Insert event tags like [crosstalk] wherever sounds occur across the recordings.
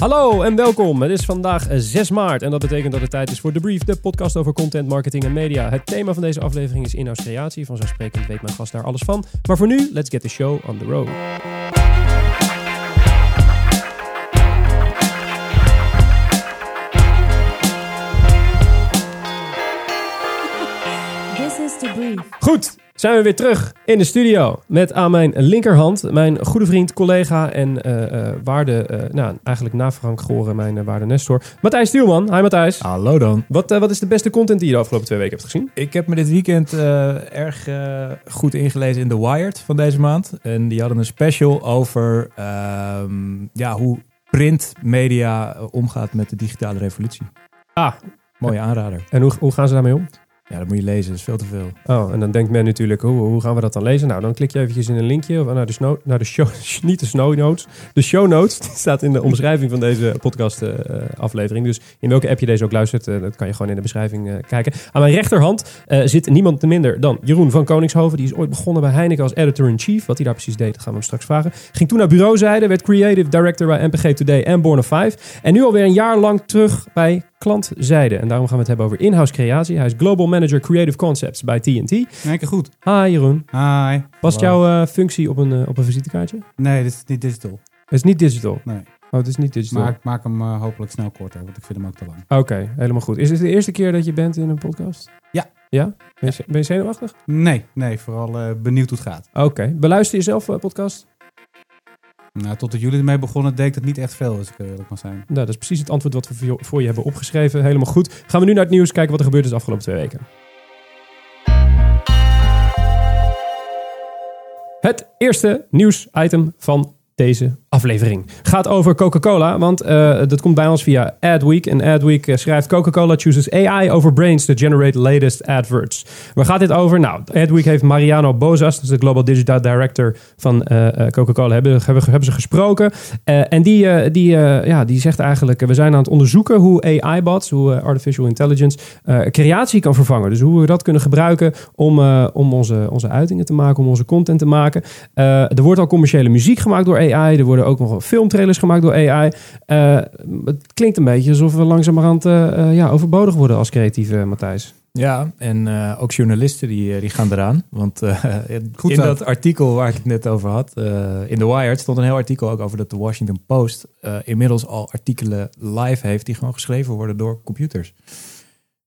Hallo en welkom. Het is vandaag 6 maart en dat betekent dat het tijd is voor The Brief, de podcast over content, marketing en media. Het thema van deze aflevering is in creatie. Vanzelfsprekend weet mijn gast daar alles van. Maar voor nu, let's get the show on the road. This is the brief. Goed, zijn we weer terug in de studio. Met aan mijn linkerhand mijn goede vriend, collega en eh, eh, waarde, eh, nou eigenlijk na Frank Goren, mijn waarde Nestor. Matthijs Stielman. Hi Matthijs. Hallo dan. Wat, wat is de beste content die je de afgelopen twee weken hebt gezien? Ik heb me dit weekend erg goed ingelezen in The Wired van deze maand. En die hadden een special over ehm, ja, hoe printmedia omgaat met de digitale revolutie. Ah, Mooie aanrader. en hoe, hoe gaan ze daarmee om? Ja, dat moet je lezen. Dat is veel te veel. Oh, en dan denkt men natuurlijk, hoe, hoe gaan we dat dan lezen? Nou, dan klik je eventjes in een linkje of naar de, snow, naar de show, [laughs] niet de snow notes, de show notes. Die staat in de omschrijving van deze podcast eh, eh, aflevering. Dus in welke app je deze ook luistert, eh, dat kan je gewoon in de beschrijving kijken. Aan mijn rechterhand zit niemand te minder dan Jeroen van Koningshoven. Die is ooit begonnen bij Heineken als editor-in-chief. Wat hij daar precies deed, gaan we hem straks vragen. Ging toen naar bureauzijde, werd creative director bij MPG Today en Born of Five. En nu alweer een jaar lang terug bij klantzijde. En daarom gaan we het hebben over in-house creatie. Hij is Global Manager Creative Concepts bij TNT. Kijk goed. Hi Jeroen. Hi. Past Hallo. jouw eh, functie op een, eh, op een visitekaartje? Nee, dit is niet digital. Het is niet digital. Nee. Oh, het is niet digital. Maar ik maak hem eh, hopelijk snel korter, want ik vind hem ook te lang. Oké, helemaal goed. Is dit de eerste keer dat je bent in een podcast? Ja. Ja? Ben je, ben je zenuwachtig? Nee, nee, vooral benieuwd hoe het gaat. Oké. Beluister je zelf podcast? Nou, totdat jullie ermee begonnen, deed dat niet echt veel, als ik eerlijk mag zijn. Nou, dat is precies het antwoord wat we voor je- voor je hebben opgeschreven. Helemaal goed. Gaan we nu naar het nieuws kijken wat er gebeurd is de afgelopen twee weken. Het eerste nieuwsitem van deze aflevering gaat over Coca-Cola, want eh, dat komt bij ons via Adweek. En Adweek eh, schrijft Coca-Cola chooses AI over brains to generate latest adverts. Waar gaat dit over? Nou, Adweek heeft Mariano Bozas, de Global Digital Director van eh, Coca-Cola, hebben, hebben, hebben ze gesproken. En die, die, ja, die zegt eigenlijk, we zijn aan het onderzoeken hoe AI-bots, hoe artificial intelligence, creatie kan vervangen. Dus hoe we dat kunnen gebruiken om, om onze, onze uitingen te maken, om onze content te maken. Er wordt al commerciële muziek gemaakt door AI. Er worden ook nog filmtrailers gemaakt door AI. Eh, het klinkt een beetje alsof we langzamerhand eh, eh, ja, overbodig worden als creatieve Matthijs. Ja, en eh, ook journalisten die, die gaan eraan. Want eh, [laughs] Goed in zo. dat artikel waar ik het net over had, eh, in The Wired, stond een heel artikel ook over dat de Washington Post eh, inmiddels al artikelen live heeft die gewoon geschreven worden door computers.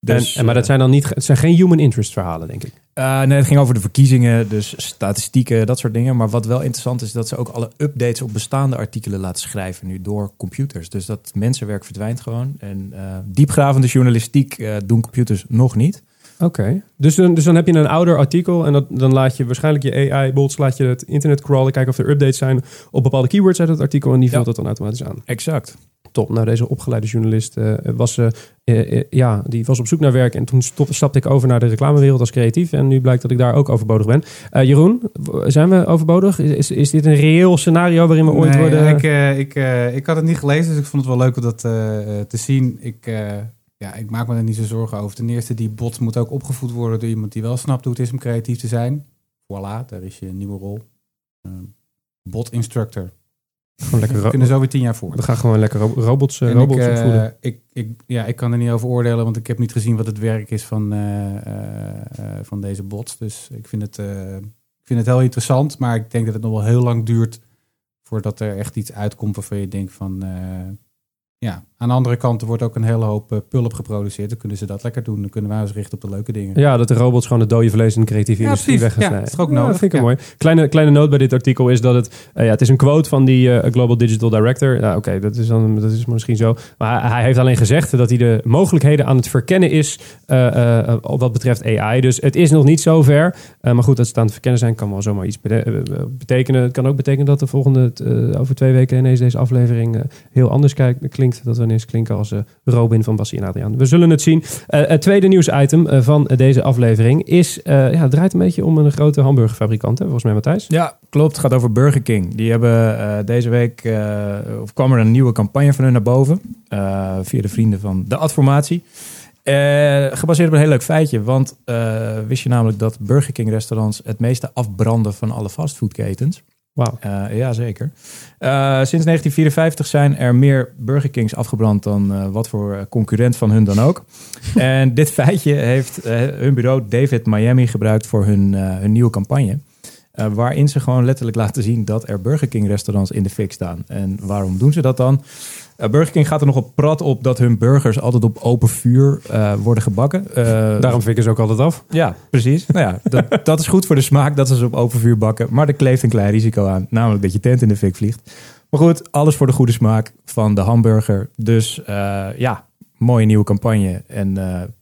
Dus, en, en, maar dat eh, zijn dan niet, het zijn geen human interest verhalen, denk ik. Uh, nee, het ging over de verkiezingen, dus statistieken, dat soort dingen. Maar wat wel interessant is, dat ze ook alle updates op bestaande artikelen laten schrijven nu door computers. Dus dat mensenwerk verdwijnt gewoon. En uh, diepgravende journalistiek uh, doen computers nog niet. Oké, dus, dan- dus dan heb je een ouder artikel en dat, dan laat je waarschijnlijk je AI-bots, laat je het internet crawlen, kijken of er updates zijn op bepaalde keywords uit het artikel en die Ja. vult dat dan automatisch aan. Exact. Top. Nou, deze opgeleide journalist eh, was, eh, ja, die was op zoek naar werk en toen stop, stapte ik over naar de reclamewereld als creatief en nu blijkt dat ik daar ook overbodig ben. Jeroen, zijn we overbodig? Is, is, dit een reëel scenario waarin we ooit nee, worden... ik, ik, ik had het niet gelezen, dus ik vond het wel leuk om dat te zien. Ik, ja, ik maak me er niet zo zorgen over. Ten eerste, die bot moet ook opgevoed worden door iemand die wel snapt hoe het is om creatief te zijn. Voilà, daar is je nieuwe rol. Eh, bot instructor. Gewoon lekker We kunnen zo weer tien jaar voor. we gaan gewoon lekker ro- robots, eh, En robots ik, eh, opvoeden. ik, ik, ja, ik kan er niet over oordelen, want ik heb niet gezien wat het werk is van, eh, van deze bots. Dus ik vind, het, ik vind het heel interessant, maar ik denk dat het nog wel heel lang duurt voordat er echt iets uitkomt waarvan je denkt van... ja, aan de andere kant er wordt ook een hele hoop eh, pulp geproduceerd. Dan kunnen ze dat lekker doen. Dan kunnen wij ons richten op de leuke dingen. Ja, dat de robots gewoon het dode vlees in de creatieve Ja, industrie weg gaan Ja, dat is ook Ja, nodig. vind ik Ja. mooi. Kleine, kleine noot bij dit artikel is dat het... eh, ja, het is een quote van die eh, Global Digital Director. Nou, oké, dat, is dan dat is misschien zo. Maar hij, hij heeft alleen gezegd dat hij de mogelijkheden aan het verkennen is... op wat betreft AI. Dus het is nog niet zo ver. Eh, maar goed, dat ze het aan het verkennen zijn... kan wel zomaar iets bete- betekenen. Het kan ook betekenen dat de volgende... over twee weken ineens deze aflevering... heel anders kijkt, klinkt. Dat we klinken als... eh, Robin van Bassie en Adriaan. We zullen het zien. Eh, het tweede nieuwsitem eh, van deze aflevering is... ja, het draait een beetje om een grote hamburgerfabrikant, hè, volgens mij Matthijs. Ja, klopt. Het gaat over Burger King. Die hebben deze week, of kwam er een nieuwe campagne van hun naar boven. via de vrienden van de Adformatie. Gebaseerd op een heel leuk feitje. Want wist je namelijk dat Burger King restaurants het meeste afbranden van alle fastfoodketens? Wauw. Uh, ja, zeker. Uh, sinds 1954 zijn er meer Burger Kings afgebrand dan uh, wat voor concurrent van hun dan ook. [laughs] en dit feitje heeft hun bureau David Miami gebruikt voor hun, hun nieuwe campagne. waarin ze gewoon letterlijk laten zien dat er Burger King restaurants in de fik staan. En waarom doen ze dat dan? Uh, Burger King gaat er nog op prat op dat hun burgers altijd op open vuur uh, worden gebakken. Uh, Daarom fikken ze ook altijd af. Ja, precies. nou ja, dat, [laughs] dat, is goed voor de smaak dat ze ze op open vuur bakken. Maar er kleeft een klein risico aan. Namelijk dat je tent in de fik vliegt. Maar goed, alles voor de goede smaak van de hamburger. Dus ja, mooie nieuwe campagne. En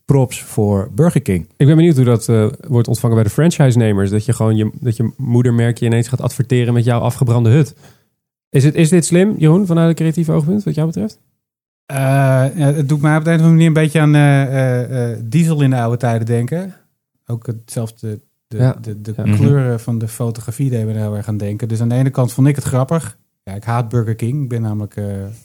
props voor Burger King. Ik ben benieuwd hoe dat wordt ontvangen bij de franchise-nemers. Dat je gewoon je, dat je moedermerkje ineens gaat adverteren met jouw afgebrande hut. Is, het, is dit slim, Jeroen, vanuit een creatief oogpunt, wat jou betreft? Uh, ja, het doet mij op de een of andere manier een beetje aan uh, uh, diesel in de oude tijden denken. Ook hetzelfde, de, ja. de, de, de ja. kleuren van de fotografie deden we heel erg aan denken. Dus aan de ene kant vond ik het grappig. Ja, ik haat Burger King. Ik ben namelijk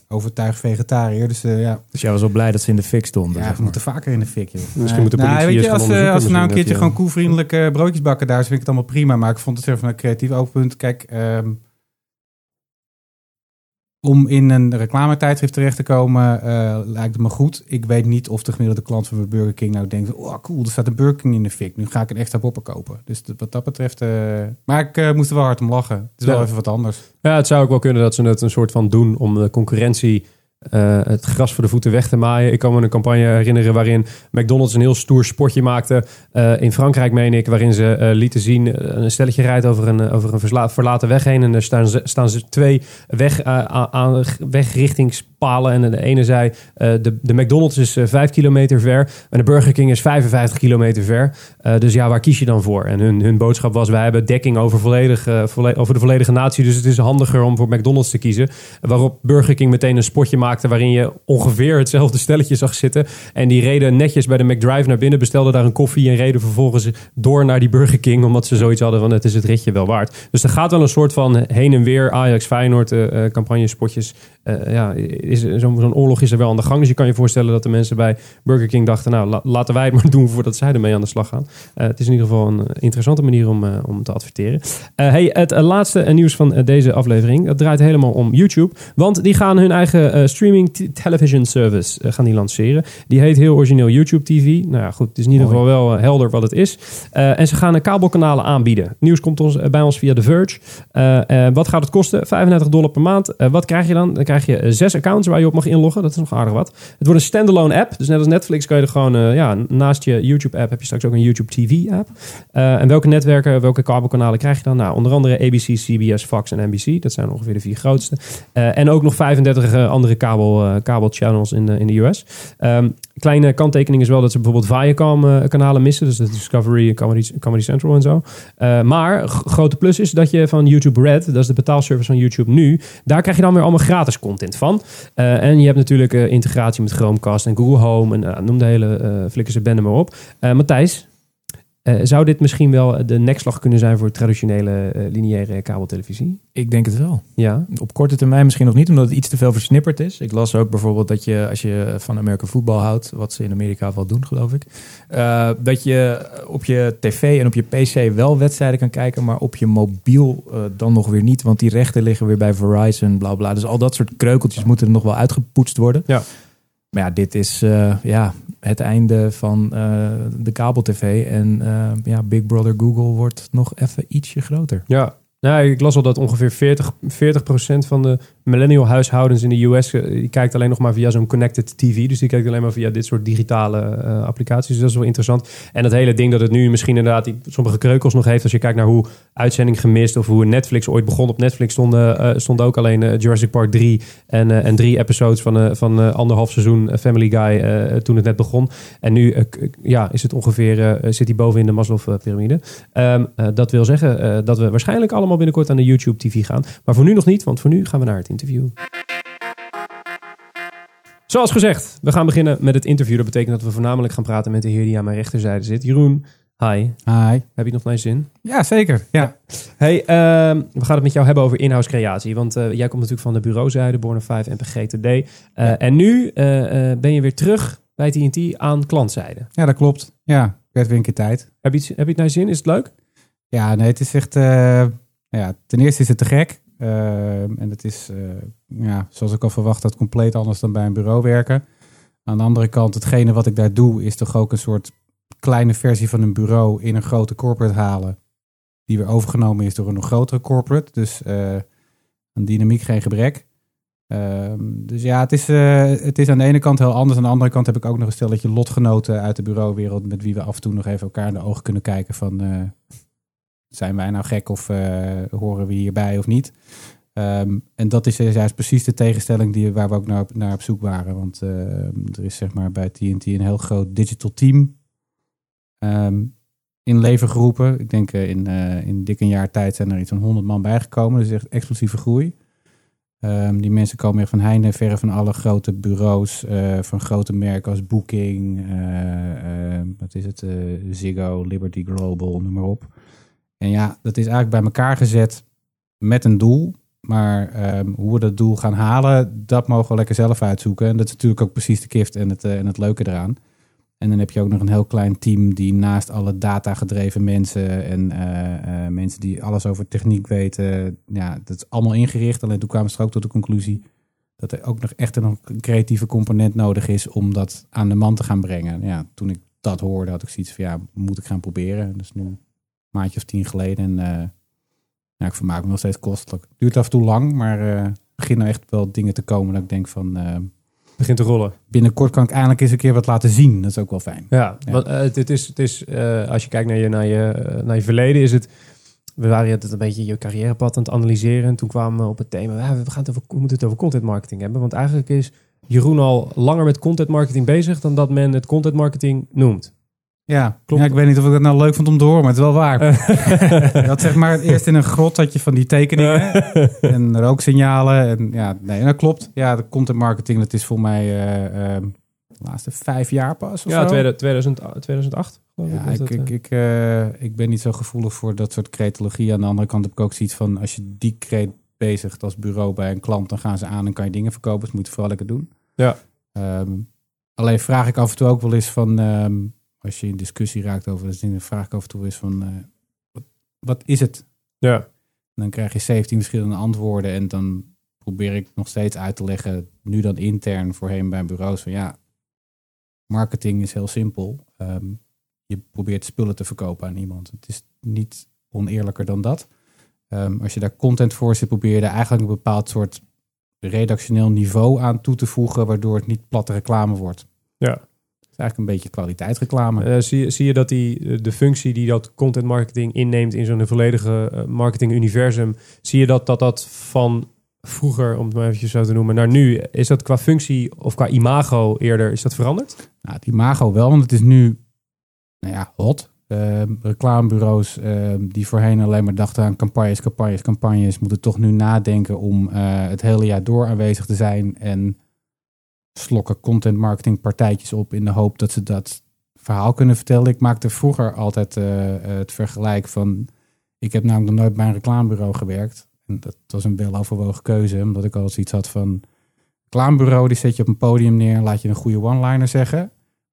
overtuigd vegetariër. Dus, ja. dus jij was wel blij dat ze in de fik stonden? Ja, we moeten vaker in de fik. Joh. Misschien moeten nou, weet je, als, als we nou een keertje gewoon koelvriendelijke broodjes bakken daar, vind ik het allemaal prima. Maar ik vond het zelf van een creatief oogpunt. Kijk, um, om in een reclametijdschrift terecht te komen, uh, lijkt het me goed. Ik weet niet of de gemiddelde klant van Burger King nou denkt... oh cool, er staat een Burger King in de fik. Nu ga ik een extra popper kopen. Dus wat dat betreft... Uh, maar ik uh, moest er wel hard om lachen. Het is wel even wat anders. Ja, het zou ook wel kunnen dat ze het een soort van doen... om de concurrentie uh, het gras voor de voeten weg te maaien. Ik kan me een campagne herinneren waarin McDonald's een heel stoer sportje maakte. Uh, in Frankrijk, meen ik, waarin ze uh, lieten zien... een stelletje rijdt over een, over een verlaten weg heen... en er staan, staan ze twee weg, aan, wegrichtingspalen. En de ene zei, de, de McDonald's is 5 kilometer ver... en de Burger King is 55 kilometer ver. dus ja, waar kies je dan voor? En hun, hun boodschap was, wij hebben dekking over, volledig, over de volledige natie... dus het is handiger om voor McDonald's te kiezen. Waarop Burger King meteen een spotje maakte waarin je ongeveer hetzelfde stelletje zag zitten. En die reden netjes bij de McDrive naar binnen, bestelden daar een koffie en reden vervolgens door naar die Burger King, omdat ze zoiets hadden van het is het ritje wel waard. Dus er gaat wel een soort van heen en weer Ajax Feyenoord uh, campagnespotjes. Uh, ja, is, zo'n zo oorlog is er wel aan de gang. Dus je kan je voorstellen dat de mensen bij Burger King dachten, nou laten wij het maar doen voordat zij ermee aan de slag gaan. het is in ieder geval een interessante manier om, om te adverteren. hey, het laatste nieuws van deze aflevering, dat draait helemaal om YouTube. Want die gaan hun eigen streaming television service uh, gaan die lanceren. Die heet heel origineel YouTube TV. Nou ja, goed, het is in ieder geval wel uh, helder wat het is. Uh, en ze gaan kabelkanalen aanbieden. Nieuws komt ons, bij ons via The Verge. wat gaat het kosten? 35 dollar per maand. wat krijg je dan? Dan krijg je zes accounts waar je op mag inloggen. Dat is nog aardig wat. Het wordt een standalone app. Dus net als Netflix kan je er gewoon, ja, naast je YouTube app heb je straks ook een YouTube TV app. en welke netwerken, welke kabelkanalen krijg je dan? Nou, onder andere ABC, CBS, Fox en NBC. Dat zijn ongeveer de vier grootste. en ook nog 35 andere kabel kabel, kabelchannels in de, in de US. Um, kleine kanttekening is wel dat ze bijvoorbeeld Viacom-kanalen missen. Dus de Discovery, Comedy, Comedy Central en zo. Uh, maar grote plus is dat je van YouTube Red, dat is de betaalservice van YouTube nu, daar krijg je dan weer allemaal gratis content van. En je hebt natuurlijk integratie met Chromecast en Google Home en noem de hele flikkerse bende maar op. Matthijs, uh, zou dit misschien wel de nekslag kunnen zijn voor traditionele uh, lineaire kabeltelevisie? Ik denk het wel. Ja. Op korte termijn misschien nog niet, omdat het iets te veel versnipperd is. Ik las ook bijvoorbeeld dat je, als je van Amerika voetbal houdt, wat ze in Amerika wel doen, geloof ik, uh, dat je op je tv en op je PC wel wedstrijden kan kijken, maar op je mobiel dan nog weer niet, want die rechten liggen weer bij Verizon, bla bla. Dus al dat soort kreukeltjes moeten er nog wel uitgepoetst worden. Ja. Maar ja, dit is ja, het einde van uh, de kabel-tv. En uh, ja, Big Brother Google wordt nog even ietsje groter. Ja, nou, ik las al dat ongeveer 40, 40% van de millennial huishoudens in de US, eh, die kijkt alleen nog maar via zo'n connected TV. Dus die kijkt alleen maar via dit soort digitale uh, applicaties. Dus dat is wel interessant. En dat hele ding dat het nu misschien inderdaad die, sommige kreukels nog heeft. Als je kijkt naar hoe uitzending gemist of hoe Netflix ooit begon. Op Netflix stonden, uh, stond ook alleen Jurassic Park 3 en, en drie episodes van, van anderhalf seizoen Family Guy toen het net begon. En nu ja, is het ongeveer, zit hij boven in de Maslow-pyramide. Um, dat wil zeggen dat we waarschijnlijk allemaal binnenkort aan de YouTube TV gaan. Maar voor nu nog niet, want voor nu gaan we naar het interview. Zoals gezegd, we gaan beginnen met het interview. Dat betekent dat we voornamelijk gaan praten met de heer die aan mijn rechterzijde zit. Jeroen, hi. Hi. Heb je nog naar je zin? Ja, zeker. Ja. Hey, uh, we gaan het met jou hebben over in-house creatie. Want uh, jij komt natuurlijk van de bureauzijde, Born 5 en PGTD. Uh, ja. En nu eh, ben je weer terug bij TNT aan klantzijde. Ja, dat klopt. Ja, ik werd weer een keer tijd. Heb je, het, heb je het naar je zin? Is het leuk? Ja, nee, het is echt ja, ten eerste is het te gek. Uh, en het is, uh, ja, zoals ik al verwacht had, compleet anders dan bij een bureau werken. Aan de andere kant, hetgene wat ik daar doe, is toch ook een soort kleine versie van een bureau in een grote corporate halen. Die weer overgenomen is door een nog grotere corporate. Dus uh, een dynamiek geen gebrek. Ehm, dus ja, het is, het is aan de ene kant heel anders. Aan de andere kant heb ik ook nog een stelletje lotgenoten uit de bureauwereld. Met wie we af en toe nog even elkaar in de ogen kunnen kijken van zijn wij nou gek of uh, horen we hierbij of niet? Um, en dat is juist precies de tegenstelling die, waar we ook naar, naar op zoek waren. Want uh, er is zeg maar bij TNT een heel groot digital team um, in leven geroepen. Ik denk uh, in, in dik een jaar tijd zijn er iets van 100 man bijgekomen. Dus echt explosieve groei. Die mensen komen echt van heinde en verre van alle grote bureaus, van grote merken als Booking, wat is het, Ziggo, Liberty Global, noem maar op. En ja, dat is eigenlijk bij elkaar gezet met een doel. Maar um, hoe we dat doel gaan halen, dat mogen we lekker zelf uitzoeken. En dat is natuurlijk ook precies de gift en het, uh, en het leuke eraan. En dan heb je ook nog een heel klein team die naast alle data-gedreven mensen en uh, uh, mensen die alles over techniek weten, ja, dat is allemaal ingericht. Alleen toen kwamen ze ook tot de conclusie dat er ook nog echt een creatieve component nodig is om dat aan de man te gaan brengen. Ja, toen ik dat hoorde, had ik zoiets van ja, moet ik gaan proberen. Dus nu maandje of tien geleden. En ja, ik vermaak me nog steeds kostelijk. Duurt af en toe lang, maar uh, beginnen echt wel dingen te komen dat ik denk van... Uh, begint te rollen. Binnenkort kan ik eindelijk eens een keer wat laten zien. Dat is ook wel fijn. Ja, ja. Want, uh, het is, het is als je kijkt naar je, naar, je, naar je verleden, is het... We waren het een beetje je carrièrepad aan het analyseren. En toen kwamen we op het thema, ja, we, gaan het over, we moeten het over content marketing hebben. Want eigenlijk is Jeroen al langer met content marketing bezig dan dat men het content marketing noemt. Ja, klopt. Ja, ik weet niet of ik het nou leuk vond om te horen, maar het is wel waar. [laughs] had zeg maar eerst in een grot had je van die tekeningen [laughs] en rooksignalen. En ja, nee, dat klopt. Ja, de content marketing, dat is voor mij uh, uh, de laatste vijf jaar pas. Of ja, zo. 2000, 2008. Ja, ik, ik, ik, ik, uh, ik ben niet zo gevoelig voor dat soort cretologie. Aan de andere kant heb ik ook zoiets van, als je die kreet bezigt als bureau bij een klant, dan gaan ze aan en kan je dingen verkopen. Dus moet je vooral lekker doen. Ja. Um, alleen vraag ik af en toe ook wel eens van... Um, als je in discussie raakt over de zin, vraag ik af en toe is van, uh, wat, wat, is het? Ja. En dan krijg je 17 verschillende antwoorden en dan probeer ik nog steeds uit te leggen, nu dan intern voorheen bij bureaus, van ja, marketing is heel simpel. Um, je probeert spullen te verkopen aan iemand. Het is niet oneerlijker dan dat. Um, als je daar content voor zit, probeer je er eigenlijk een bepaald soort redactioneel niveau aan toe te voegen, waardoor het niet platte reclame wordt. Ja is eigenlijk een beetje kwaliteitsreclame. Uh, zie, zie je dat die, de functie die dat content marketing inneemt in zo'n volledige uh, marketing universum, zie je dat, dat dat van vroeger, om het maar eventjes zo te noemen, naar nu, is dat qua functie of qua imago eerder, is dat veranderd? Nou, het imago wel, want het is nu, nou ja, hot. Uh, reclamebureaus die voorheen alleen maar dachten aan campagnes, campagnes, campagnes, moeten toch nu nadenken om het hele jaar door aanwezig te zijn en slokken content marketing partijtjes op in de hoop dat ze dat verhaal kunnen vertellen. Ik maakte vroeger altijd uh, het vergelijk van, ik heb namelijk nog nooit bij een reclamebureau gewerkt. En dat was een wel overwogen keuze, omdat ik al zoiets had van, reclamebureau die zet je op een podium neer, laat je een goede one-liner zeggen.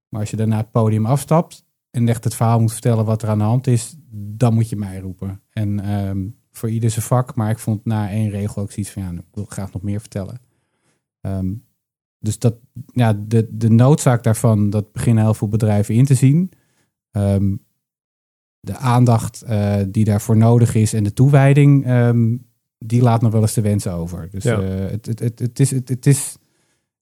Maar als je daarna het podium afstapt en echt het verhaal moet vertellen wat er aan de hand is, dan moet je mij roepen. En um, voor ieder zijn vak, maar ik vond na één regel ook zoiets van, ja, ik wil graag nog meer vertellen. Um, dus dat, ja, de, de noodzaak daarvan, dat beginnen heel veel bedrijven in te zien. Um, de aandacht uh, die daarvoor nodig is en de toewijding, um, die laat nog wel eens de wensen over. Dus ja. uh, het, het, het, het, is. Het, het is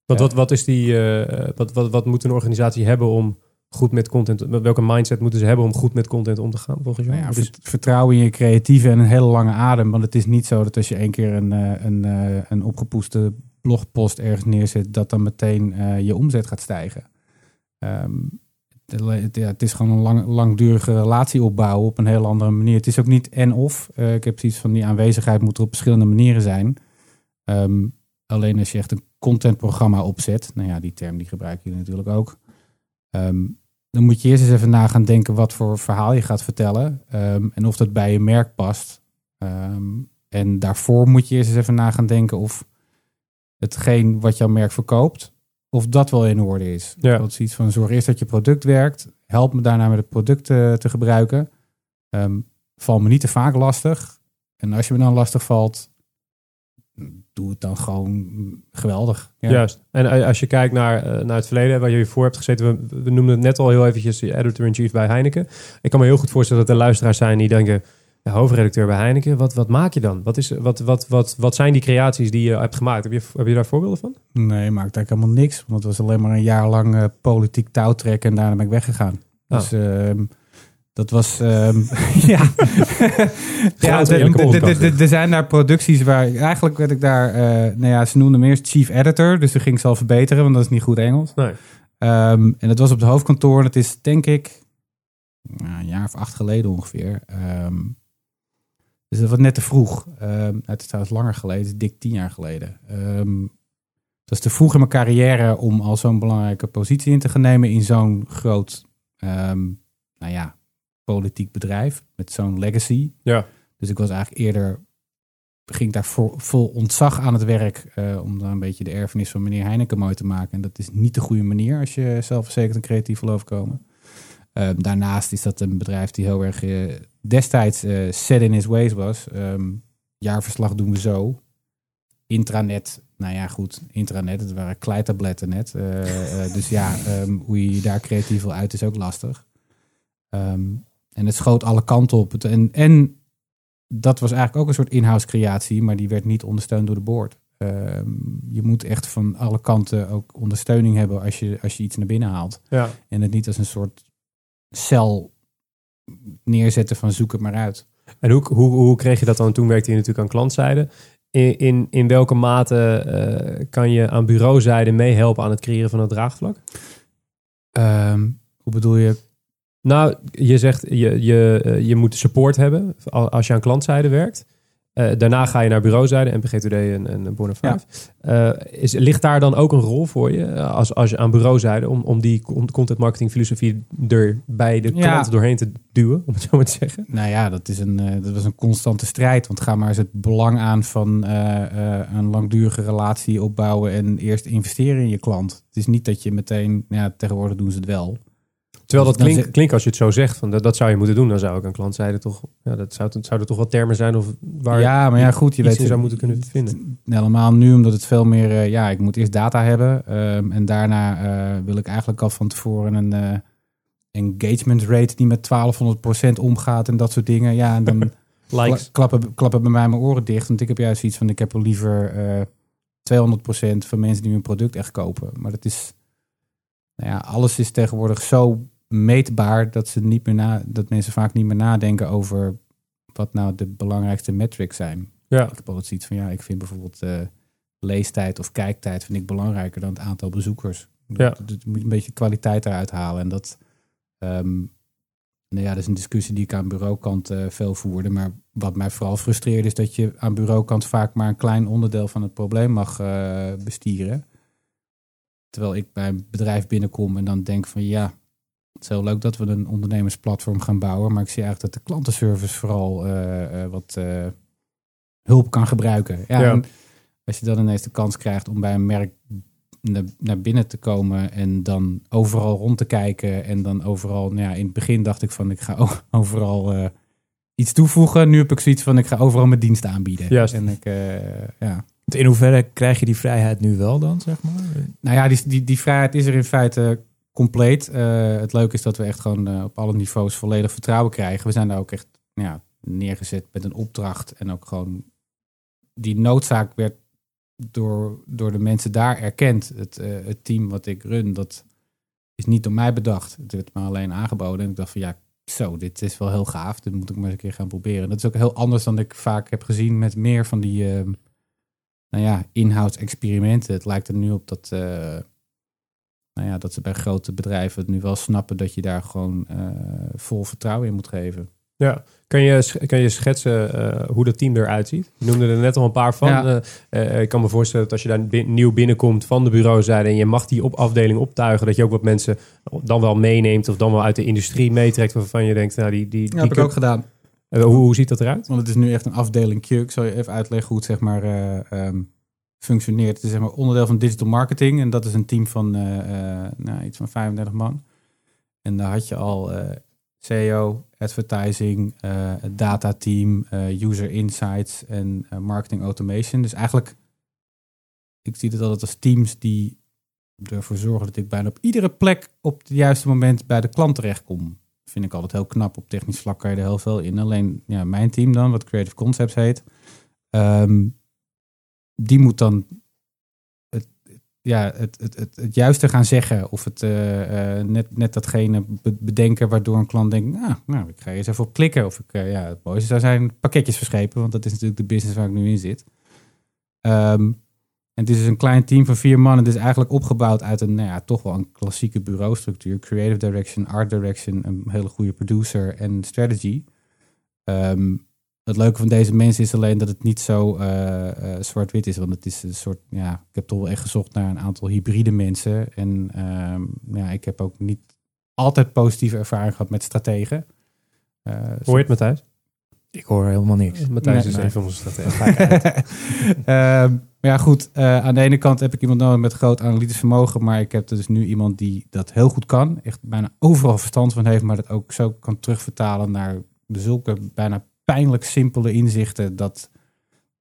wat, wat, wat, is die, uh, wat, wat, wat moet een organisatie hebben om goed met content, welke mindset moeten ze hebben om goed met content om te gaan volgens jou? Nou ja, dus, vertrouwen in je creatieve en een hele lange adem. Want het is niet zo dat als je één keer een, een, een opgepoeste blogpost ergens neerzet, dat dan meteen uh, je omzet gaat stijgen. Um, het, ja, het, is gewoon een lang, langdurige relatie opbouwen op een heel andere manier. Het is ook niet en of. Uh, ik heb zoiets van die aanwezigheid moet er op verschillende manieren zijn. Um, alleen als je echt een contentprogramma opzet, nou ja, die term die gebruiken jullie natuurlijk ook. Um, dan moet je eerst eens even na gaan denken wat voor verhaal je gaat vertellen. en of dat bij je merk past. en daarvoor moet je eerst eens even na gaan denken of hetgeen wat jouw merk verkoopt, of dat wel in orde is. Ja. Dat is iets van zorg eerst dat je product werkt. Help me daarna met het product te, te gebruiken. Um, val me niet te vaak lastig. En als je me dan lastig valt, doe het dan gewoon geweldig. Ja. Juist. En eh, als je kijkt naar, eh, naar het verleden, waar je hiervoor hebt gezeten, we, we noemden het net al heel eventjes, je editor-in-chief bij Heineken. Ik kan me heel goed voorstellen dat er luisteraars zijn die denken, ja, hoofdredacteur bij Heineken, wat, wat maak je dan? Wat, is, wat, wat, wat, wat zijn die creaties die je hebt gemaakt? Heb je, heb je daar voorbeelden van? Nee, maakt eigenlijk helemaal niks. Want het was alleen maar een jaar lang eh, politiek touwtrekken en daarna ben ik weggegaan. Oh. Dus ehm, dat was... ehm, [laughs] [laughs] ja, ja er zijn daar producties waar... Eigenlijk werd ik daar... eh, nou ja, ze noemden me eerst chief editor. Dus toen ging ik ze al verbeteren, want dat is niet goed Engels. Nee. Ehm, en dat was op het hoofdkantoor. En het is denk ik nou, een jaar of acht geleden ongeveer. Dus dat was net te vroeg. Ehm, het is trouwens langer geleden. Dik tien jaar geleden. Ehm, dat is te vroeg in mijn carrière om al zo'n belangrijke positie in te gaan nemen in zo'n groot, ehm, nou ja, politiek bedrijf met zo'n legacy. Ja. Dus ik was eigenlijk eerder, ging daar vol, vol ontzag aan het werk eh, om dan een beetje de erfenis van meneer Heineken mooi te maken. En dat is niet de goede manier als je zelfverzekerd en creatief wil overkomen. Ehm, daarnaast is dat een bedrijf die heel erg eh, destijds eh, set in his ways was. Ehm, jaarverslag doen we zo. Intranet, nou ja goed, intranet, het waren kleitabletten net. Eh, dus ja, ehm, hoe je je daar creatief wil uit is ook lastig. En het schoot alle kanten op. En, en dat was eigenlijk ook een soort in-house creatie, maar die werd niet ondersteund door de board. Je moet echt van alle kanten ook ondersteuning hebben als je, als je iets naar binnen haalt. Ja. En het niet als een soort cel neerzetten van zoek het maar uit. En hoe, hoe, hoe kreeg je dat dan? Toen werkte je natuurlijk aan klantzijde. In, in, in welke mate eh, kan je aan bureauzijde meehelpen aan het creëren van het draagvlak? Ehm, hoe bedoel je? Nou, je zegt je, je, eh, je moet support hebben al- als je aan klantzijde werkt. Eh, daarna ga je naar bureauzijde, MPG Today en, en Bonafide. Eh, is, ligt daar dan ook een rol voor je eh, als, als je aan bureauzijde om, om die con- content marketing filosofie er bij de Ja. klant doorheen te duwen, om het zo maar te zeggen? Nou ja, dat, is een, dat was een constante strijd. Want ga maar eens het belang aan van een langdurige relatie opbouwen en eerst investeren in je klant. Het is niet dat je meteen, nou ja, tegenwoordig doen ze het wel. Terwijl dat klinkt, als je het zo zegt, van dat, dat zou je moeten doen, dan zou ik aan klantzijde toch, ja, dat zou, zouden toch wel termen zijn of waar ja, maar ja, goed, je weet zou moeten kunnen vinden. Helemaal nu, omdat het veel meer, eh, ja, ik moet eerst data hebben. ehm, en daarna eh, wil ik eigenlijk al van tevoren een eh, engagement rate die met 1200% omgaat en dat soort dingen. Ja, en dan [laughs] Likes. klappen, klappen bij mij mijn oren dicht. Want ik heb juist iets van, ik heb er liever eh 200% van mensen die mijn product echt kopen. Maar dat is, nou ja, alles is tegenwoordig zo meetbaar dat, ze niet meer na, dat mensen vaak niet meer nadenken over wat nou de belangrijkste metrics zijn. Ja. Ik heb altijd zoiets van, ja, ik vind bijvoorbeeld eh, leestijd of kijktijd vind ik belangrijker dan het aantal bezoekers. Ja. Dat, dat moet je een beetje kwaliteit eruit halen. En dat, ehm, nou ja, dat is een discussie die ik aan bureaukant eh, veel voerde. Maar wat mij vooral frustreert is dat je aan bureaukant vaak maar een klein onderdeel van het probleem mag eh, bestieren. Terwijl ik bij een bedrijf binnenkom en dan denk van ja, het is heel leuk dat we een ondernemersplatform gaan bouwen. Maar ik zie eigenlijk dat de klantenservice vooral eh, eh, wat eh, hulp kan gebruiken. Ja, Ja. en als je dan ineens de kans krijgt om bij een merk naar, naar binnen te komen en dan overal rond te kijken. En dan overal, nou ja, in het begin dacht ik van ik ga [laughs] overal eh, iets toevoegen. Nu heb ik zoiets van ik ga overal mijn diensten aanbieden. Juist. En ik, eh, ja. In hoeverre krijg je die vrijheid nu wel dan, zeg maar? Nou ja, die, die, die vrijheid is er in feite compleet. Eh, het leuke is dat we echt gewoon eh, op alle niveaus volledig vertrouwen krijgen. We zijn daar ook echt nou ja, neergezet met een opdracht. En ook gewoon die noodzaak werd door, door de mensen daar erkend. Het, eh, het team wat ik run, dat is niet door mij bedacht. Het werd me alleen aangeboden. En ik dacht van ja, zo, dit is wel heel gaaf. Dit moet ik maar eens een keer gaan proberen. Dat is ook heel anders dan ik vaak heb gezien met meer van die... ehm, nou ja, in-house experimenten. Het lijkt er nu op dat, nou ja, dat ze bij grote bedrijven het nu wel snappen dat je daar gewoon eh, vol vertrouwen in moet geven. Ja. Kan je, kan je schetsen eh, hoe dat team eruit ziet? Je noemde er net al een paar van. Ja. Eh, ik kan me voorstellen dat als je daar bin- nieuw binnenkomt van de bureauzijde en je mag die op afdeling optuigen, dat je ook wat mensen dan wel meeneemt of dan wel uit de industrie meetrekt waarvan je denkt, nou die, die, die Ja, heb ik ook gedaan. Hoe, hoe ziet dat eruit? Want het is nu echt een afdeling Q. Ik zal je even uitleggen hoe het zeg maar eh, ehm, functioneert. Het is zeg maar onderdeel van digital marketing. En dat is een team van eh, eh, nou, iets van 35 man. En daar had je al eh CEO, advertising, het data team, eh, user insights en marketing automation. Dus eigenlijk, ik zie het altijd als teams die ervoor zorgen dat ik bijna op iedere plek op het juiste moment bij de klant terechtkom. Vind ik altijd heel knap. Op technisch vlak kan je er heel veel in. Alleen ja, mijn team dan, wat Creative Concepts heet, ehm, die moet dan het, ja, het, het, het, het juiste gaan zeggen. Of het eh, eh, net, net datgene be- bedenken waardoor een klant denkt, nou, nou ik ga eens even op klikken. Of ik, eh, ja, het mooiste zou zijn pakketjes verschepen, want dat is natuurlijk de business waar ik nu in zit. Ehm, en het is dus een klein team van vier man. Het is eigenlijk opgebouwd uit een, nou ja, toch wel een klassieke bureaustructuur. Creative direction, art direction, een hele goede producer en strategy. Ehm, het leuke van deze mensen is alleen dat het niet zo eh, eh, zwart-wit is. Want het is een soort, ja, ik heb toch wel echt gezocht naar een aantal hybride mensen. En ehm, ja, ik heb ook niet altijd positieve ervaring gehad met strategen. Eh, Hoor je het, Matthijs? Ik hoor helemaal niks. Matthijs Nee, is nee. een van onze strategen. [laughs] [laughs] Ehm, maar ja, goed. eh, aan de ene kant heb ik iemand nodig met groot analytisch vermogen. Maar ik heb dus nu iemand die dat heel goed kan. Echt bijna overal verstand van heeft. Maar dat ook zo kan terugvertalen naar zulke bijna pijnlijk simpele inzichten. Dat,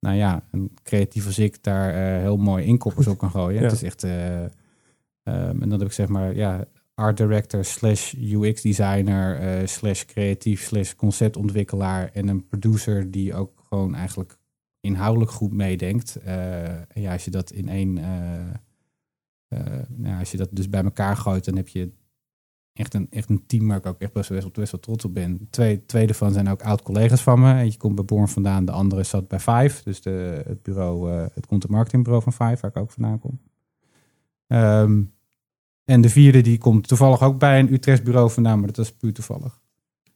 nou ja, een creatief als ik daar eh, heel mooi inkoppers op kan gooien. [laughs] Ja. Het is echt... eh, ehm, en dan heb ik zeg maar, ja, art director slash UX designer eh, slash creatief slash conceptontwikkelaar en een producer die ook gewoon eigenlijk inhoudelijk goed meedenkt. En ja, als je dat in één, nou, als je dat dus bij elkaar gooit, dan heb je echt een, echt een team waar ik ook echt best, best, best wel trots op ben. Twee, twee daarvan zijn ook oud-collega's van me. Eentje komt bij Born vandaan, de andere zat bij Five, dus de, het bureau, eh, het content marketingbureau van Five, waar ik ook vandaan kom. Ehm, en de vierde die komt toevallig ook bij een Utrecht bureau vandaan, maar dat is puur toevallig.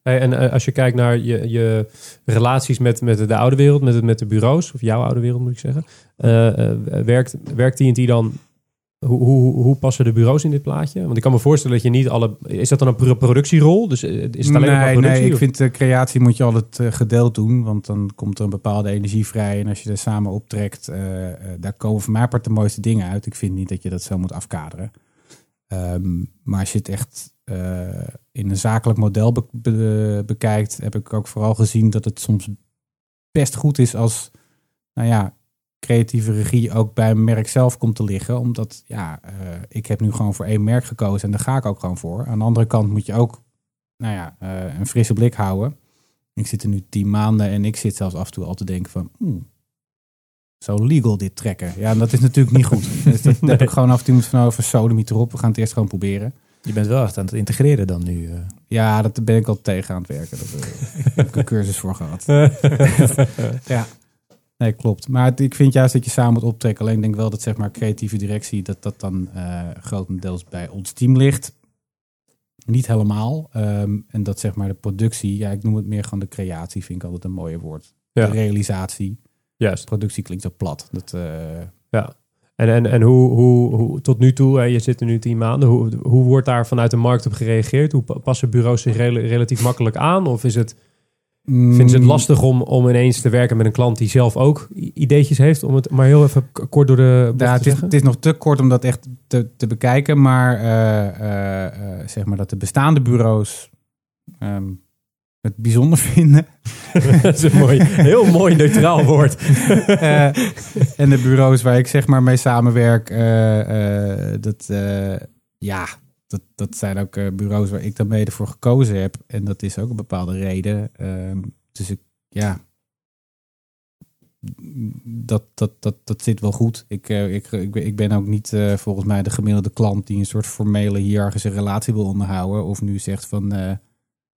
En eh, als je kijkt naar je, je relaties met, met de oude wereld, met, met de bureaus, of jouw oude wereld moet ik zeggen, eh, werkt, werkt TNT dan, hoe, hoe, hoe passen de bureaus in dit plaatje? Want ik kan me voorstellen dat je niet alle, is dat dan een pro- productierol? Dus eh, is het alleen nog maar nee, productie? nee, ik vind de creatie moet je altijd eh, gedeeld doen, want dan komt er een bepaalde energie vrij. En als je er samen optrekt, eh, eh, daar komen voor mij part de mooiste dingen uit. Ik vind niet dat je dat zo moet afkaderen. Ehm, maar als je het echt eh, in een zakelijk model be- be- bekijkt, heb ik ook vooral gezien dat het soms best goed is als, nou ja, creatieve regie ook bij een merk zelf komt te liggen. Omdat, ja, eh, ik heb nu gewoon voor één merk gekozen en daar ga ik ook gewoon voor. Aan de andere kant moet je ook, nou ja, eh, een frisse blik houden. Ik zit er nu tien maanden en ik zit zelfs af en toe al te denken van, hmm, zo legal dit trekken. Ja, en dat is natuurlijk niet goed. [laughs] Dus dat heb ik gewoon af en toe van over sodemiet erop. We gaan het eerst gewoon proberen. Je bent wel echt aan het integreren dan nu. eh. Ja, dat ben ik al tegen aan het werken. Dat, [laughs] ik heb ik een cursus voor gehad. [laughs] ja, nee, klopt. Maar het- ik vind juist dat je samen moet optrekken. Alleen ik denk wel dat zeg maar creatieve directie, dat dat dan eh, grotendeels bij ons team ligt. Niet helemaal. Ehm, en dat zeg maar de productie, ja, ik noem het meer gewoon de creatie, vind ik altijd een mooie woord. Ja. De realisatie. Juist. Productie klinkt zo plat. Dat, eh, En, en, en hoe, hoe, hoe, tot nu toe, je zit er nu tien maanden, hoe, hoe wordt daar vanuit de markt op gereageerd? Hoe pa- passen bureaus zich rela- relatief makkelijk aan? Of is het, vinden ze het mm, lastig om, om ineens te werken met een klant die zelf ook ideetjes heeft? Om het maar heel even kort door de Ja, te het, is, het is nog te kort om dat echt te, te bekijken. Maar eh, eh, eh, zeg maar dat de bestaande bureaus ehm, het bijzonder [laughs] vinden. [laughs] dat is een mooi, heel mooi neutraal woord. [laughs] En de bureaus waar ik zeg maar mee samenwerk, dat, ja, dat, dat zijn ook eh, bureaus waar ik dan mede voor gekozen heb. En dat is ook een bepaalde reden. Ehm, dus ik, ja, dat, dat, dat, dat zit wel goed. Ik, eh, ik, ik, ben- ook niet eh, volgens mij de gemiddelde klant die een soort formele hiërarchische relatie wil onderhouden. Of nu zegt van,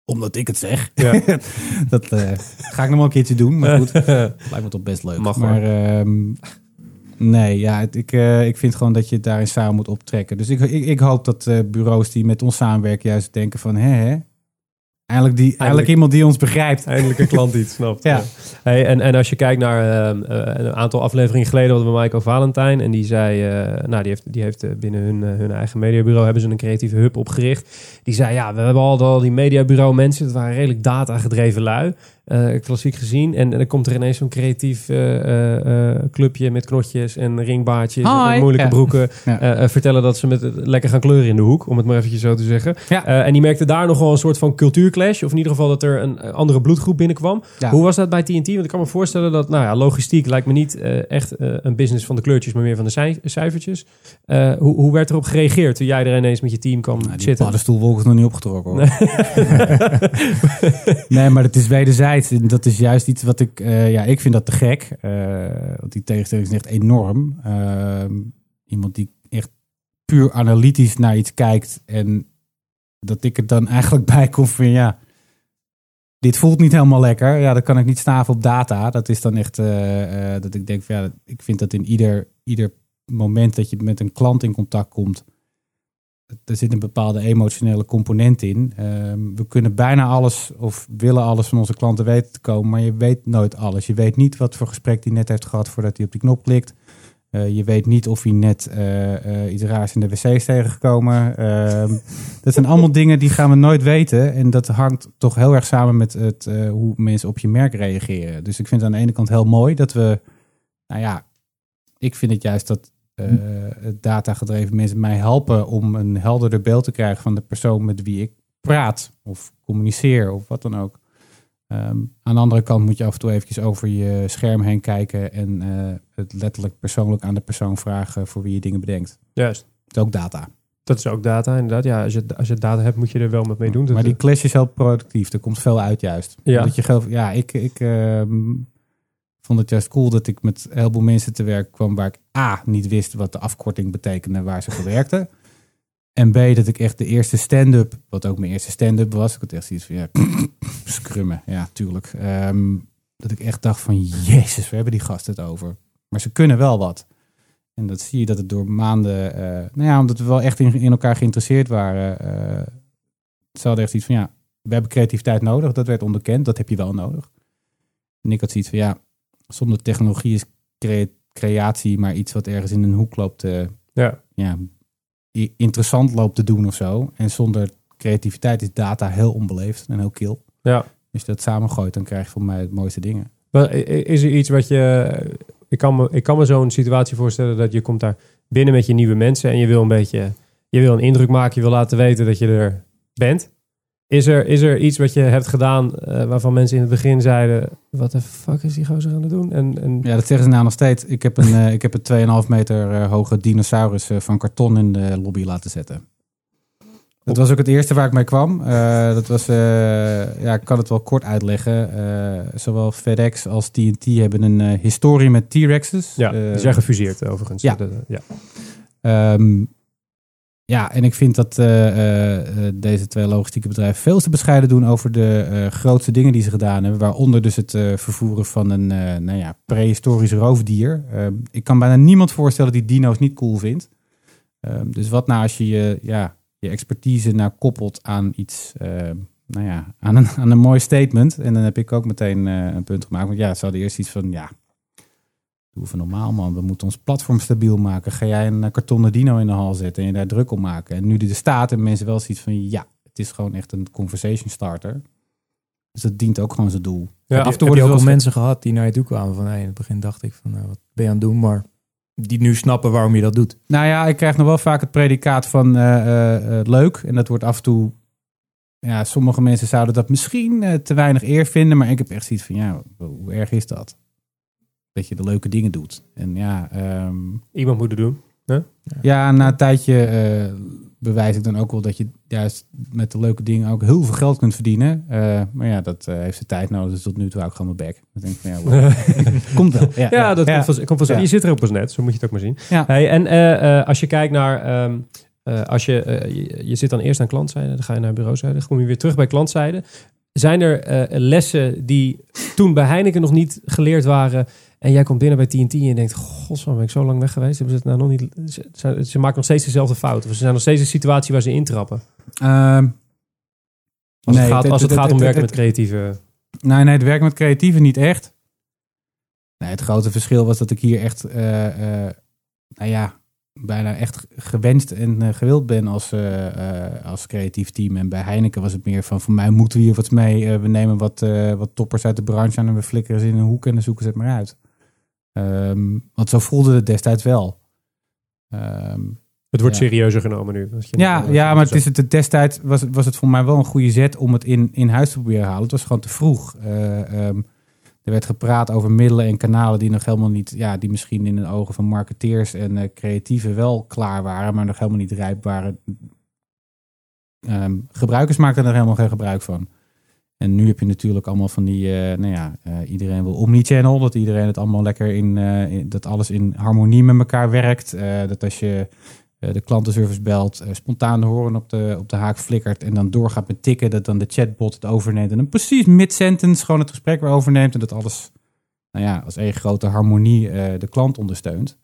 omdat ik het zeg. Ja. [laughs] dat ga ik nog wel een keertje doen. Maar goed, [laughs] lijkt me toch best leuk. Mag, maar nee, ja, het- ik, eh, ik vind gewoon dat je het daarin samen moet optrekken. Dus ik, ik, ik hoop dat eh, bureaus die met ons samenwerken juist denken van... Hè, hè, Eindelijk, die, eindelijk iemand die ons begrijpt. Eindelijk een klant die het snapt. [laughs] Ja. Hey, en, en als je kijkt naar eh, een aantal afleveringen geleden hadden we Michael Valentijn. En die zei, nou die heeft, die heeft binnen hun, hun eigen mediabureau hebben ze een creatieve hub opgericht. Die zei, ja, we hebben al, al die mediabureau mensen, het waren redelijk data gedreven lui. Eh, klassiek gezien. En, en dan komt er ineens zo'n creatief eh, eh, clubje met knotjes en ringbaardjes Hi. en moeilijke Ja. broeken. [laughs] Ja. vertellen dat ze met lekker gaan kleuren in de hoek, om het maar eventjes zo te zeggen. En die merkte daar nog wel een soort van cultuurclash. Of in ieder geval dat er een andere bloedgroep binnenkwam. Hoe was dat bij TNT? Want ik kan me voorstellen dat, nou ja, logistiek lijkt me niet echt een business van de kleurtjes, maar meer van de cij- cijfertjes. Hoe, hoe werd erop gereageerd toen jij er ineens met je team kwam Nou, die zitten? paddenstoelwolk is nog niet opgetrokken hoor. [laughs] nee, maar het is wederzijds. Dat is juist iets wat ik... eh, ja, ik vind dat te gek. eh, want die tegenstelling is echt enorm. Ehm, iemand die echt puur analytisch naar iets kijkt. En dat ik er dan [laughs] eigenlijk bij kom van ja... Dit voelt niet helemaal lekker. Ja, dat kan ik niet staven op data. Dat is dan echt eh, dat ik denk van ja, ik vind dat in ieder, ieder moment dat je met een klant in contact komt er zit een bepaalde emotionele component in. Ehm, we kunnen bijna alles of willen alles van onze klanten weten te komen, maar je weet nooit alles. Je weet niet wat voor gesprek hij net heeft gehad voordat hij op die knop klikt. Eh, je weet niet of hij net eh, eh, iets raars in de wc is tegengekomen. Ehm, [laughs] dat zijn allemaal dingen die gaan we nooit weten. En dat hangt toch heel erg samen met het, hoe mensen op je merk reageren. Dus ik vind het aan de ene kant heel mooi dat we... Nou ja, ik vind het juist dat datagedreven mensen mij helpen om een helderder beeld te krijgen van de persoon met wie ik praat of communiceer of wat dan ook. Ehm, aan de andere kant moet je af en toe eventjes over je scherm heen kijken en eh, het letterlijk persoonlijk aan de persoon vragen voor wie je dingen bedenkt. Juist. Dat is ook data. Dat is ook data, inderdaad. Ja, als je, als je data hebt, moet je er wel wat mee doen. Maar die clash is heel productief. Er komt veel uit juist. Ja. Dat je ja, ik, ik ehm, vond het juist cool dat ik met een heleboel mensen te werk kwam waar ik A, niet wist wat de afkorting betekende waar ze voor werkten. [laughs] En B, dat ik echt de eerste stand-up, wat ook mijn eerste stand-up was, ik had echt zoiets van, ja, [clears throat] scrummen, ja, tuurlijk. Ehm, dat ik echt dacht van, jezus, we hebben die gasten het over. Maar ze kunnen wel wat. En dat zie je dat het door maanden, eh, nou ja, omdat we wel echt in, in elkaar geïnteresseerd waren, eh ze hadden echt iets van, ja, we hebben creativiteit nodig. Dat werd onderkend, dat heb je wel nodig. En ik had zoiets van, ja, zonder technologie is crea- creatie maar iets wat ergens in een hoek loopt te, Ja. ja, interessant loopt te doen of zo. En zonder creativiteit is data heel onbeleefd en heel kil. Ja. Als je dat samengooit, dan krijg je voor mij het mooiste dingen. Maar is er iets wat je... Ik kan me, ik kan me zo'n situatie voorstellen dat je komt daar binnen met je nieuwe mensen en je wil een beetje... Je wil een indruk maken, je wil laten weten dat je er bent. Is er, is er iets wat je hebt gedaan eh, waarvan mensen in het begin zeiden... Wat de fuck is die gozer aan het doen? En, en Ja, dat zeggen ze nou nog steeds. Ik heb een, eh, ik heb een 2,5 meter eh, hoge dinosaurus van karton in de lobby laten zetten. Dat was ook het eerste waar ik mee kwam. Dat was, ja, ik kan het wel kort uitleggen. Zowel FedEx als TNT hebben een historie met T-Rexes. ja, die zijn gefuseerd overigens. ja. Ja. Ehm, ja, en ik vind dat eh, eh, eh, deze twee logistieke bedrijven veel te bescheiden doen over de grootste dingen die ze gedaan hebben. Waaronder dus het vervoeren van een nou ja, prehistorisch roofdier. Ik kan bijna niemand voorstellen die dino's niet cool vindt. Ehm, dus wat nou als je je, ja, je expertise nou koppelt aan iets, ehm, nou ja, aan een, aan een mooi statement. En dan heb ik ook meteen een punt gemaakt. Want ja, ze hadden eerst iets van, ja, doe even normaal man. We moeten ons platform stabiel maken. Ga jij een eh, kartonnen dino in de hal zetten en je daar druk op maken. En nu die er staat en mensen wel zoiets van, ja, het is gewoon echt een conversation starter. Dus dat dient ook gewoon zijn doel. Ja, af en toe heb je ook al mensen gehad die naar je toe kwamen van, hey, in het begin dacht ik van, nou, wat ben je aan het doen? Maar die nu snappen waarom je dat doet. Nou ja, ik krijg nog wel vaak het predicaat van eh, eh, leuk. En dat wordt af en toe... Ja, sommige mensen zouden dat misschien te weinig eer vinden. Maar ik heb echt zoiets van, ja, hoe erg is dat? Dat je de leuke dingen doet. En ja, ehm, Iemand moet het doen. ja na een tijdje eh, bewijs ik dan ook wel dat je juist met de leuke dingen ook heel veel geld kunt verdienen. Eh, maar ja, dat eh, heeft zijn tijd nodig. Dus tot nu toe hou ik gewoon mijn bek. Dan denk ik van, ja, [laughs] komt wel. Ja, Ja, dat ja. komt van, komt van. Je zit er ook pas net, zo moet je het ook maar zien. Ja. Hey, en als je kijkt naar... ehm, eh, als je, je, je zit dan eerst aan klantzijde, dan ga je naar bureauzijde, dan kom je weer terug bij klantzijde. Zijn er lessen die toen bij Heineken nog niet geleerd waren en jij komt binnen bij TNT en je denkt, god, ben ik zo lang weg geweest? Hebben ze het nou nog niet... Ze, ze, ze maken nog steeds dezelfde fouten. Of ze zijn nog steeds een situatie waar ze intrappen. Ehm, Als nee, het gaat, als het het- gaat om werken met creatieve... Nee, nee, het werken met creatieven niet echt. Nee, het grote verschil was dat ik hier echt, eh, eh, nou ja, bijna echt gewenst en eh, gewild ben als, als creatief team. En bij Heineken was het meer van, voor mij moeten we hier wat mee. We nemen wat, wat toppers uit de branche aan en we flikkeren ze in een hoek en dan zoeken ze het maar uit. Ehm, want zo voelde het destijds wel. Ehm, Het wordt Ja. serieuzer genomen nu. je ja, ja, maar het is het, destijds was, het- was het voor mij wel een goede zet om het in, in huis te proberen halen. Het was gewoon te vroeg. Eh, ehm, er werd gepraat over middelen en kanalen die nog helemaal niet, ja, die misschien in de ogen van marketeers en eh, creatieven wel klaar waren, maar nog helemaal niet rijp waren. Gebruikers maakten er helemaal geen gebruik van. En nu heb je natuurlijk allemaal van die, eh, nou ja, eh, iedereen wil omnichannel, dat iedereen het allemaal lekker in, eh, dat alles in harmonie met elkaar werkt. Dat als je de klantenservice belt, spontaan de horen op de, op de haak flikkert en dan doorgaat met tikken, dat dan de chatbot het overneemt en dan precies mid-sentence gewoon het gesprek weer overneemt en dat alles, nou ja, als één grote harmonie de klant ondersteunt.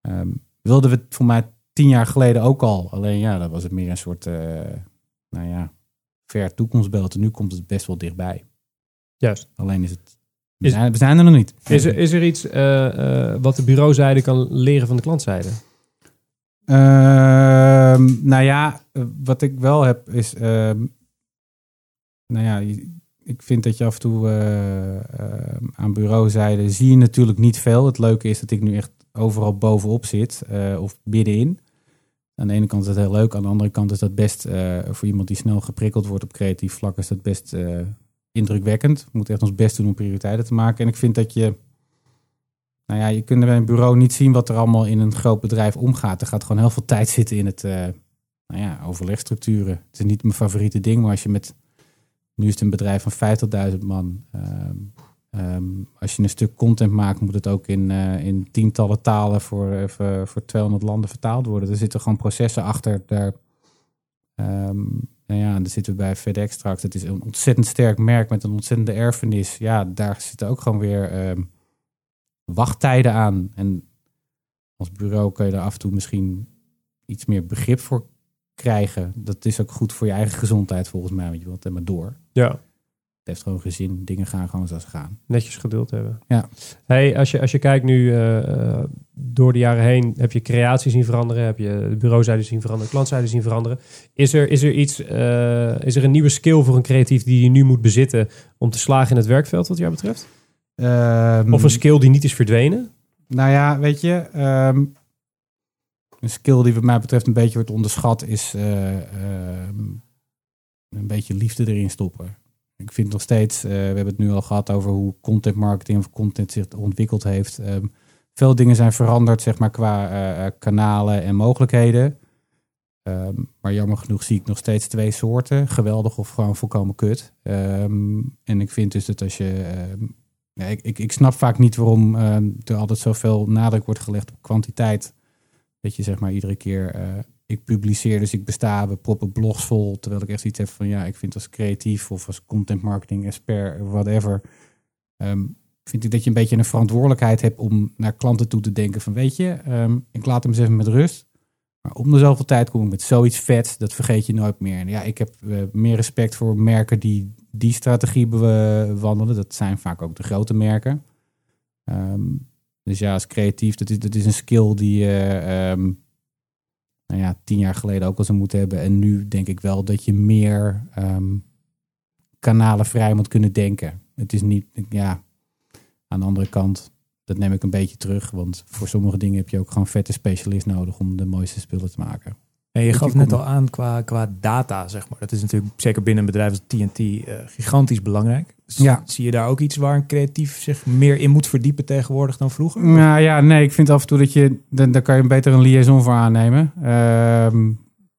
Ehm, wilden we het voor mij tien jaar geleden ook al, alleen ja, dan was het meer een soort, nou ja, ver toekomstbeeld en nu komt het best wel dichtbij. Juist. Alleen is het, we, Is- zijn, we zijn er nog niet. Is er, is er iets eh, eh, wat de bureauzijde kan leren van de klantzijde? Ehm, nou ja, eh, wat ik wel heb is. ehm, nou ja, ik vind dat je af en toe aan bureauzijde zie je natuurlijk niet veel. Het leuke is dat ik nu echt overal bovenop zit of middenin. Aan de ene kant is dat heel leuk, aan de andere kant is dat best eh, voor iemand die snel geprikkeld wordt op creatief vlak, is dat best eh, indrukwekkend. We moeten echt ons best doen om prioriteiten te maken. En ik vind dat je nou ja, je kunt bij een bureau niet zien wat er allemaal in een groot bedrijf omgaat. Er gaat gewoon heel veel tijd zitten in het eh, nou ja, overlegstructuren. Het is niet mijn favoriete ding, maar als je met... Nu is het een bedrijf van 50.000 man. Ehm, als je een stuk content maakt, moet het ook in, eh, in tientallen talen voor, eh, voor, voor 200 landen vertaald worden. Er zitten gewoon processen achter. Daar, ehm, nou ja, daar zitten we bij FedEx straks. Het is een ontzettend sterk merk met een ontzettende erfenis. Ja, daar zitten ook gewoon weer... ehm, wachttijden aan. En als bureau kun je daar af en toe misschien iets meer begrip voor krijgen. Dat is ook goed voor je eigen gezondheid volgens mij, want je wilt het maar door. Ja, heeft gewoon geen zin. Dingen gaan gewoon zoals ze gaan. netjes geduld hebben. Ja. Hey, als, je, als je kijkt nu eh, eh, door de jaren heen, heb je creatie zien veranderen, heb je de bureauzijde zien veranderen, klantzijde zien veranderen. Is er, is er iets, eh, is er een nieuwe skill voor een creatief die je nu moet bezitten om te slagen in het werkveld wat jou betreft? Ehm, Of een skill die niet is verdwenen? Nou ja, weet je, ehm, een skill die wat mij betreft een beetje wordt onderschat is eh, ehm, een beetje liefde erin stoppen. Ik vind nog steeds, eh, we hebben het nu al gehad over hoe content marketing of content zich ontwikkeld heeft. Ehm, veel dingen zijn veranderd, zeg maar, qua eh, eh, kanalen en mogelijkheden. Ehm, maar jammer genoeg zie ik nog steeds twee soorten. Geweldig of gewoon volkomen kut. Ehm, en ik vind dus dat als je ik, ik, snap vaak niet waarom er altijd zoveel nadruk wordt gelegd op kwantiteit. Dat je zeg maar iedere keer, ik publiceer, dus ik besta, we proppen blogs vol. Terwijl ik echt iets heb van, ja, ik vind als creatief of als content marketing expert, whatever. ehm, vind ik dat je een beetje een verantwoordelijkheid hebt om naar klanten toe te denken van, weet je, ehm, ik laat hem eens even met rust. Maar om de zoveel tijd kom ik met zoiets vets, dat vergeet je nooit meer. En ja, ik heb eh, meer respect voor merken die die strategie bewandelen. Dat zijn vaak ook de grote merken. Ehm, dus ja, als creatief, dat is, dat is een skill die nou ja, tien jaar geleden ook al zou moeten hebben. En nu denk ik wel dat je meer ehm, kanalen vrij moet kunnen denken. Het is niet, ja, aan de andere kant, dat neem ik een beetje terug. Want voor sommige dingen heb je ook gewoon vette specialist nodig om de mooiste spullen te maken. En je gaf net al aan qua, qua data, zeg maar. Dat is natuurlijk zeker binnen een bedrijf als TNT eh, gigantisch belangrijk. Dus Ja. Zie je daar ook iets waar een creatief zich meer in moet verdiepen tegenwoordig dan vroeger? Nou ja, nee, ik vind af en toe dat je, dan, daar kan je beter een liaison voor aannemen. Ehm,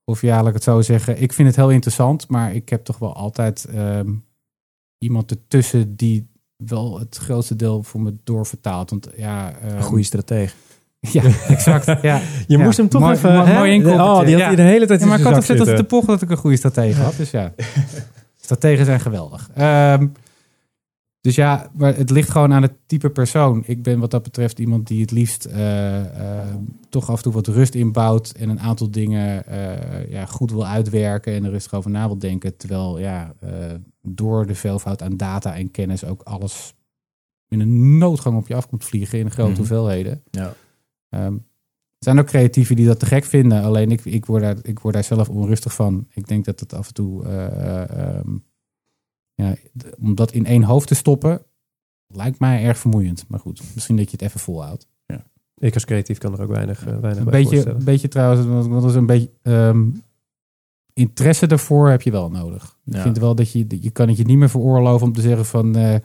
of ja, laat ik het zo zeggen. Ik vind het heel interessant, maar ik heb toch wel altijd ehm, iemand ertussen die wel het grootste deel voor me doorvertaalt. Want ja, ehm, Een goede strateeg. [laughs] Ja, exact. Ja. Je Ja, moest hem toch mooi- even... mooi- mooi inkoppertje. Oh, die had Ja. je de hele tijd Ja, maar ik had zitten te zitten. pochen dat ik een goede stratege had. Dus ja, [laughs] strategen zijn geweldig. Ehm, dus ja, maar het ligt gewoon aan het type persoon. Ik ben wat dat betreft iemand die het liefst eh, eh, toch af en toe wat rust inbouwt en een aantal dingen eh, ja, goed wil uitwerken en er rustig over na wil denken. Terwijl ja, eh, door de veelvoud aan data en kennis ook alles in een noodgang op je af komt vliegen in grote Mhm. hoeveelheden. Ja. Ehm, Er zijn ook creatieven die dat te gek vinden. Alleen ik, ik, word, daar, ik word daar zelf onrustig van. Ik denk dat het af en toe... eh, eh, ehm, ja, om dat in één hoofd te stoppen... lijkt mij erg vermoeiend. Maar goed, misschien dat je het even volhoudt. Ik als creatief kan er ook weinig, eh, weinig Een bij beetje, voorstellen. een beetje trouwens, want wat is een beetje ehm, interesse daarvoor heb je wel nodig. Ik Ja. vind wel dat je, je kan het je niet meer veroorloven om te zeggen van eh,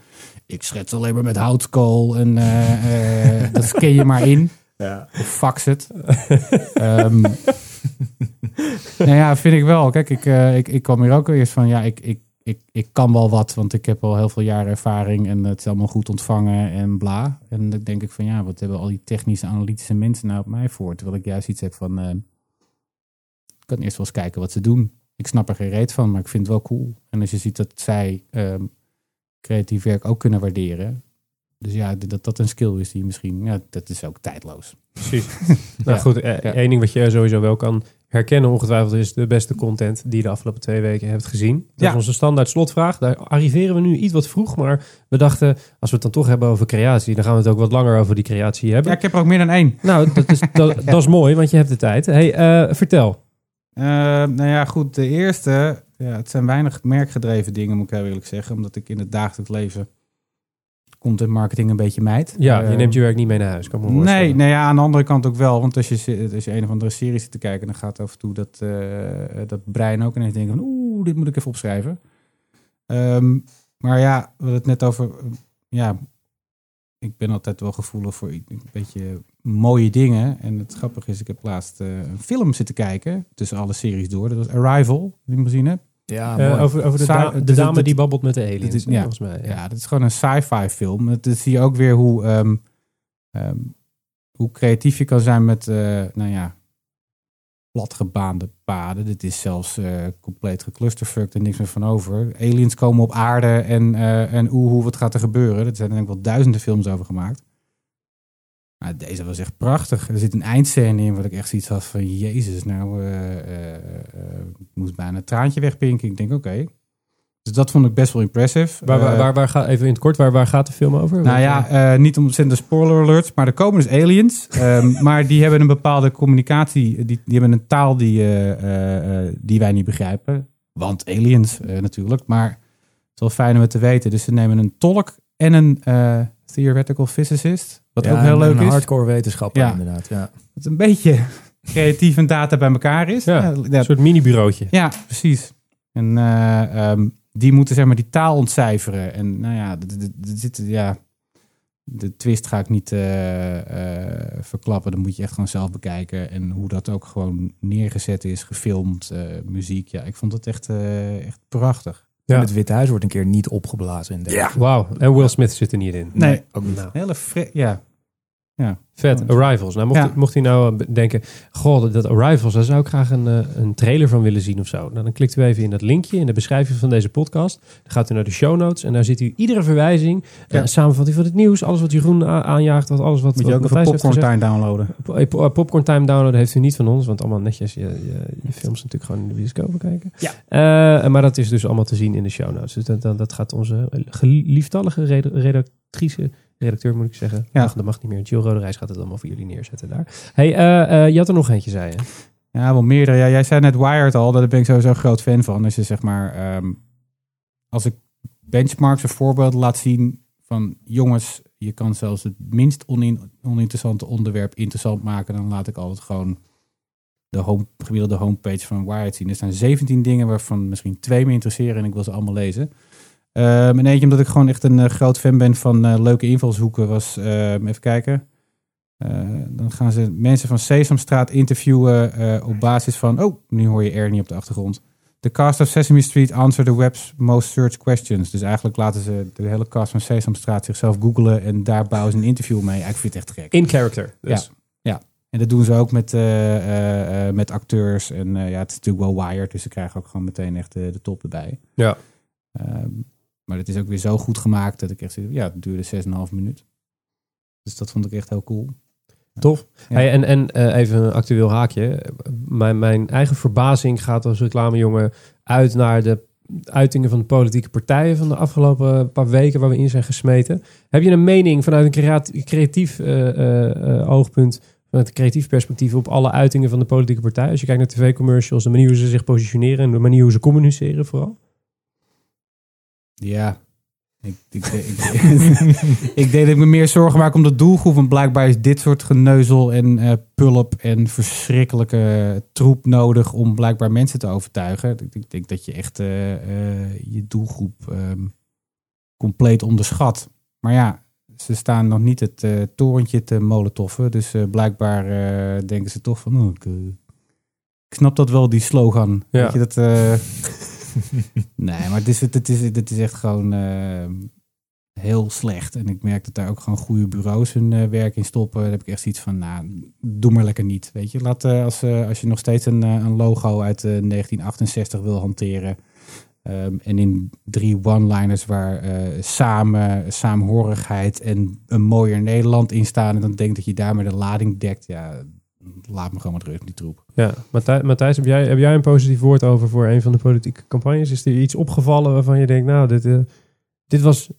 ik schets alleen maar met houtkool en eh, eh, dat scan je maar in. Ja. Of fax het. [laughs] Ehm, nou ja, vind ik wel. Kijk, ik, eh, ik, ik kwam hier ook eerst van, ja, ik, ik, ik, ik kan wel wat, want ik heb al heel veel jaren ervaring en het is allemaal goed ontvangen en bla. En dan denk ik van, ja, wat hebben al die technische, analytische mensen nou op mij voor? Terwijl ik juist iets heb van, eh, ik kan eerst wel eens kijken wat ze doen. Ik snap er geen reet van, maar ik vind het wel cool. En als je ziet dat zij ehm, creatief werk ook kunnen waarderen. Dus ja, dat dat een skill is die misschien, ja, dat is ook tijdloos. Precies. [laughs] nou Ja. goed, eh, Ja. één ding wat je sowieso wel kan herkennen ongetwijfeld is de beste content die je de afgelopen twee weken hebt gezien. Dat Ja. is onze standaard slotvraag. Daar arriveren we nu iets wat vroeg, maar we dachten als we het dan toch hebben over creatie, dan gaan we het ook wat langer over die creatie hebben. Ja, ik heb er ook meer dan één. Nou, dat is, dat, [laughs] dat is mooi, want je hebt de tijd. Hey, eh, vertel. Eh, nou ja, goed. De eerste, ja, het zijn weinig merkgedreven dingen, moet ik heel eerlijk zeggen. Omdat ik in het dagelijks leven content marketing een beetje mijd. Ja, je Eh, neemt je werk niet mee naar huis. Kan ik me Nee, nee ja, aan de andere kant ook wel. Want als je, als je een of andere serie zit te kijken, dan gaat af en toe dat, eh, dat brein ook ineens denken van oeh, dit moet ik even opschrijven. Ehm, maar ja, we hadden het net over, eh, ja, ik ben altijd wel gevoelig voor een beetje mooie dingen. En het grappige is, ik heb laatst een film zitten kijken, tussen alle series door. Dat was Arrival, die hem gezien hebt. Ja, Eh, over over de, Sa- da- de dus dame het- die babbelt met de aliens, is- ja. volgens mij. Ja, Ja. dat is gewoon een sci-fi film. Het dan zie je ook weer hoe, ehm, ehm, hoe creatief je kan zijn met, eh, nou ja, platgebaande paden. Dit is zelfs eh, compleet geclusterfucked en niks meer van over. Aliens komen op aarde en, en oeh, hoe wat gaat er gebeuren? Er zijn er denk ik wel duizenden films over gemaakt. Maar deze was echt prachtig. Er zit een eindscène in wat ik echt zoiets had van... Jezus, nou, eh, ik moest bijna een traantje wegpinken. Ik denk, oké. Dus dat vond ik best wel impressive. Waar, waar, waar, waar gaat, even in het kort, waar, waar gaat de film over? nou ja, eh, niet ontzettend spoiler alerts, maar er komen dus aliens. [laughs] Ehm, maar die hebben een bepaalde communicatie, die, die hebben een taal die, die wij niet begrijpen. Want aliens natuurlijk, maar het is wel fijn om het te weten. Dus ze nemen een tolk en een eh, theoretical physicist, wat Ja, ook heel en leuk een is. hardcore wetenschapper Ja. inderdaad. Ja. Dat een beetje [laughs] creatief en data bij elkaar is. ja, een soort mini-bureautje. ja, precies. En eh, ehm, die moeten zeg maar die taal ontcijferen. En nou ja, zitten ja, de twist ga ik niet eh, verklappen. Dan moet je echt gewoon zelf bekijken. En hoe dat ook gewoon neergezet is, gefilmd, muziek. Ja, ik vond het echt, echt prachtig. Ja. En Het Witte Huis wordt een keer niet opgeblazen in deze. Wauw, en Will Smith zit er niet in. Nee. ook niet. Nou, Hele fre- ja. vet, Arrivals. Nou, mocht, Ja. mocht hij nou eh, denken, goh, dat Arrivals, daar zou ik graag een, eh, een trailer van willen zien of zo. Nou, dan klikt u even in dat linkje in de beschrijving van deze podcast. Dan gaat u naar de show notes en daar ziet u iedere verwijzing, Ja. eh, samenvatting van het nieuws, alles wat Jeroen aanjaagt, wat alles wat, Moet je ook even Popcorn. Time downloaden. Po- po- Popcorn Time downloaden heeft u niet van ons, want allemaal netjes je, je, je films natuurlijk gewoon in de bioscoop kijken. Ja. Maar dat is dus allemaal te zien in de show notes. Dus dat, dat, dat gaat onze gelieftallige red- redactrice, redacteur moet ik zeggen. Ja. Mag, dat mag niet meer. Jill Roderijs gaat het allemaal voor jullie neerzetten daar. Hey, eh, eh, je had er nog eentje, zei je. Ja, wel meerdere. Ja, jij zei net Wired al, daar ben ik sowieso een groot fan van. Je zeg maar, ehm, als ik benchmarks of voorbeelden laat zien van jongens, je kan zelfs het minst onin- oninteressante onderwerp interessant maken, dan laat ik altijd gewoon de home, gemiddelde homepage van Wired zien. Er zijn 17 dingen waarvan misschien twee me interesseren en ik wil ze allemaal lezen. Ehm en eentje omdat ik gewoon echt een eh, groot fan ben van eh, leuke invalshoeken was, ehm, even kijken. Eh, dan gaan ze mensen van Sesamstraat interviewen op basis van... Oh, nu hoor je Ernie op de achtergrond. The cast of Sesame Street answer the web's most searched questions. Dus eigenlijk laten ze de hele cast van Sesamstraat zichzelf googlen... en daar bouwen ze een interview mee. Ja, ik vind het echt gek. In character. Dus. En dat doen ze ook met, met acteurs. En ja, het is natuurlijk wel wired, dus ze krijgen ook gewoon meteen echt de, de top erbij. Ja. Maar het is ook weer zo goed gemaakt dat ik echt... zeg, Ja, het duurde 6,5 minuut. Dus dat vond ik echt heel cool. Tof. Ja. Hey, en en eh, even een actueel haakje. Mijn, mijn eigen verbazing gaat als reclamejongen uit naar de uitingen van de politieke partijen van de afgelopen paar weken waar we in zijn gesmeten. Heb je een mening vanuit een creati- creatief eh, eh, oogpunt vanuit een creatief perspectief op alle uitingen van de politieke partij. Als je kijkt naar tv-commercials, de manier hoe ze zich positioneren en de manier hoe ze communiceren vooral. Ja. Ik, ik, ik, ik [laughs] deed ik me meer zorgen maken om de doelgroep. Want blijkbaar is dit soort geneuzel en eh, pulp en verschrikkelijke troep nodig om blijkbaar mensen te overtuigen. Ik, ik denk dat je echt eh, eh, je doelgroep ehm, compleet onderschat. Maar ja, ze staan nog niet het torentje te molotoffen. Dus blijkbaar denken ze toch van... Oh, ik, ik snap dat wel, die slogan. Ja. Weet je, dat... [laughs] nee, maar het is, het, is, het is echt gewoon eh, heel slecht. En ik merk dat daar ook gewoon goede bureaus hun eh, werk in stoppen. Daar heb ik echt zoiets van, nou, doe maar lekker niet. Weet je, laat, eh, als, als je nog steeds een, een logo uit eh, 1968 wil hanteren... ehm, en in drie one-liners waar samen, saamhorigheid en een mooier Nederland in staan... en dan denk dat je daarmee de lading dekt, ja, laat me gewoon met rust, die troep. Ja, Matthij- Matthijs, heb jij, heb jij een positief woord over voor een van de politieke campagnes? Is er iets opgevallen waarvan je denkt, nou, dit, eh, dit was,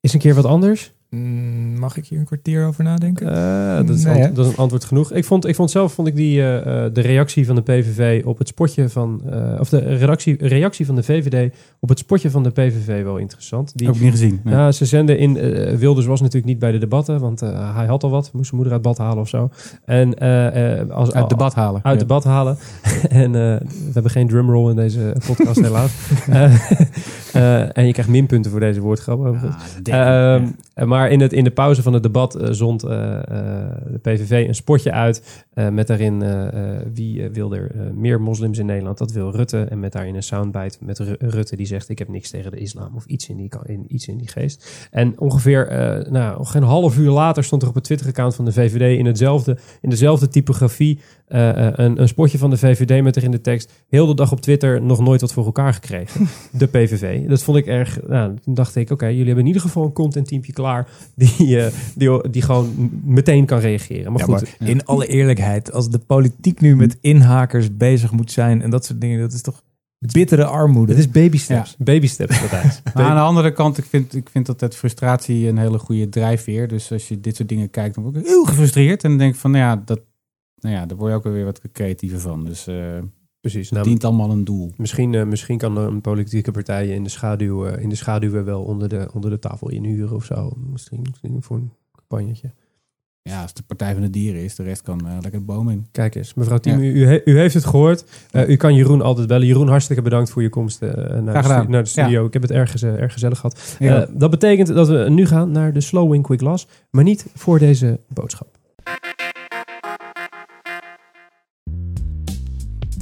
is een keer wat anders? Mm, Mag ik hier een kwartier over nadenken? Eh, dat, is Nee, dat is een antwoord genoeg. Ik vond, ik vond zelf vond ik die, eh, eh, de reactie van de PVV op het spotje van... eh, of de reactie, reactie van de VVD op het spotje van de PVV wel interessant. Die, Heb ik niet gezien. Nee. ze zenden in. Wilders was natuurlijk niet bij de debatten, want eh, hij had al wat. Moest zijn moeder uit bad halen of zo. En eh, eh, als, Uit debat halen. uit de Ja. bad halen. [laughs] en eh, we hebben geen drumroll in deze podcast, [laughs] helaas. Eh, [laughs] eh, en je krijgt minpunten voor deze woordgrap. overigens. Ah. Ehm, Maar in, het, in de pauze van het debat eh, zond eh, eh, de PVV een spotje uit. eh, met daarin eh, eh, wie eh, wil er eh, meer moslims in Nederland. Dat wil Rutte. En met daarin een soundbite met Ru- Rutte die zegt: Ik heb niks tegen de islam. Of iets in die, in, iets in die geest. En ongeveer eh, nou, geen half uur later stond er op het Twitter-account van de VVD in, hetzelfde, in dezelfde typografie eh, eh, een, een spotje van de VVD met erin de tekst: Heel de dag op Twitter nog nooit wat voor elkaar gekregen. [laughs] de PVV. Dat vond ik erg. Nou, toen dacht ik: Oké, jullie hebben in ieder geval een contentteampje klaar. Die, eh, die, die gewoon meteen kan reageren. Maar Ja, goed. maar in alle eerlijkheid, als de politiek nu met inhakers bezig moet zijn en dat soort dingen, dat is toch bittere armoede. Het is baby steps. Baby steps. [laughs] Maar aan de andere kant, ik vind, ik vind altijd frustratie een hele goede drijfveer. Dus als je dit soort dingen kijkt, dan word ik heel gefrustreerd. En dan denk ik van, nou ja, dat, nou ja daar word je ook weer wat creatiever van. Dus eh Precies. het Nou, dient allemaal een doel. Misschien, eh, misschien kan een politieke partij in de schaduw, eh, in de schaduw wel onder de, onder de tafel inhuren of zo. Misschien, misschien voor een campagnetje. Ja, als de Partij van de Dieren is, de rest kan lekker de boom in. Kijk eens, mevrouw Thiem, Ja. u, u, he- u heeft het gehoord. Eh, u kan Jeroen altijd bellen. Jeroen, hartstikke bedankt voor je komst eh, naar, de Graag stu- gedaan. naar de studio. Ik heb het erg, erg gezellig gehad. Ja. Eh, dat betekent dat we nu gaan naar de Slow Win Quick Loss, maar niet voor deze boodschap.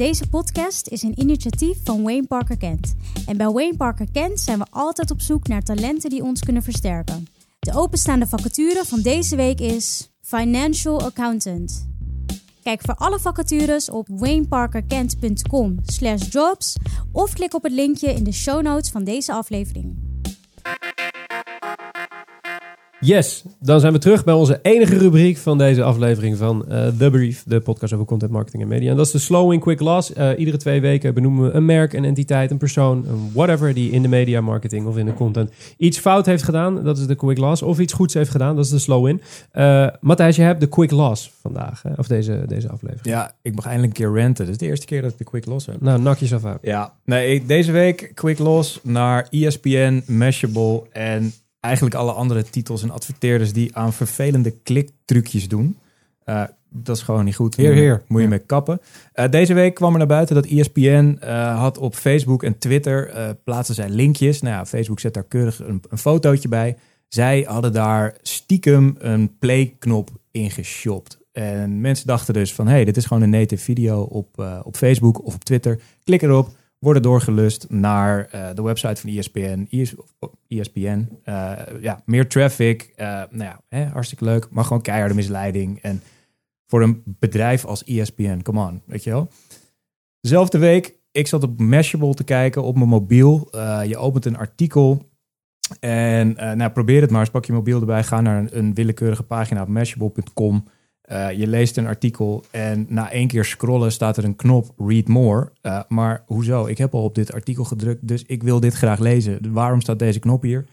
Deze podcast is een initiatief van Wayne Parker Kent. En bij Wayne Parker Kent zijn we altijd op zoek naar talenten die ons kunnen versterken. De openstaande vacature van deze week is Financial Accountant. Kijk voor alle vacatures op wayneparkerkent.com slash jobs of klik op het linkje in de show notes van deze aflevering. Yes, dan zijn we terug bij onze enige rubriek van deze aflevering van eh, The Brief, de podcast over content marketing en media. En dat is de Slow in Quick Loss. Eh, iedere twee weken benoemen we een merk, een entiteit, een persoon, een whatever die in de media marketing of in de content iets fout heeft gedaan. Dat is de Quick Loss. Of iets goeds heeft gedaan. Dat is de Slow in. Eh Matthijs, je hebt de Quick Loss vandaag, hè? of deze, deze aflevering. Ja, ik mag eindelijk een keer ranten. Dat is de eerste keer dat ik de quick loss heb. Nou, nak jezelf uit. Ja, nee, deze week quick loss naar ESPN, Mashable en eigenlijk alle andere titels en adverteerders die aan vervelende kliktrucjes doen. Eh, dat is gewoon niet goed. Heer, heer. Moet je Ja. mee kappen. Eh, deze week kwam er naar buiten dat ESPN eh, had op Facebook en Twitter plaatsen zij linkjes. Nou ja, Facebook zet daar keurig een, een fotootje bij. Zij hadden daar stiekem een play-knop in geshopt. En mensen dachten dus van, hé, hey, dit is gewoon een native video op, op Facebook of op Twitter. Klik erop, worden doorgelust naar eh, de website van ESPN. ES, ESPN. Eh, ja, meer traffic. eh, nou ja, hè, hartstikke leuk. Maar gewoon keiharde misleiding. En voor een bedrijf als ESPN, come on, weet je wel. Dezelfde week, ik zat op Mashable te kijken op mijn mobiel. Je opent een artikel en nou, probeer het maar eens. Pak je mobiel erbij, ga naar een willekeurige pagina op mashable.com. Eh, je leest een artikel en na één keer scrollen staat er een knop Read More. Eh, maar hoezo? Ik heb al op dit artikel gedrukt, dus ik wil dit graag lezen. Waarom staat deze knop hier?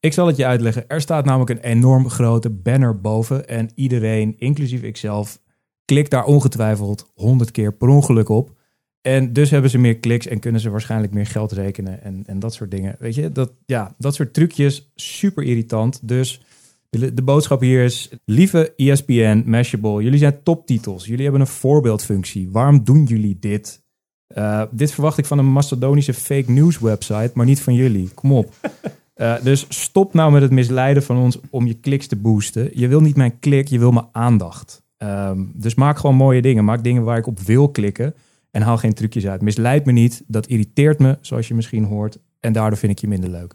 Ik zal het je uitleggen. Er staat namelijk een enorm grote banner boven en iedereen, inclusief ikzelf, klik daar ongetwijfeld honderd keer per ongeluk op. En dus hebben ze meer kliks en kunnen ze waarschijnlijk meer geld rekenen en, en dat soort dingen. Weet je, dat, ja, dat soort trucjes, super irritant. Dus de, de boodschap hier is, lieve ESPN, Mashable, jullie zijn toptitels. Jullie hebben een voorbeeldfunctie. Waarom doen jullie dit? Uh, dit verwacht ik van een Macedonische fake news website, maar niet van jullie. Kom op. Uh, [laughs] dus stop nou met het misleiden van ons om je kliks te boosten. Je wil niet mijn klik, je wil mijn aandacht. Um, dus maak gewoon mooie dingen. Maak dingen waar ik op wil klikken. En haal geen trucjes uit. Misleid me niet. Dat irriteert me, zoals je misschien hoort. En daardoor vind ik je minder leuk.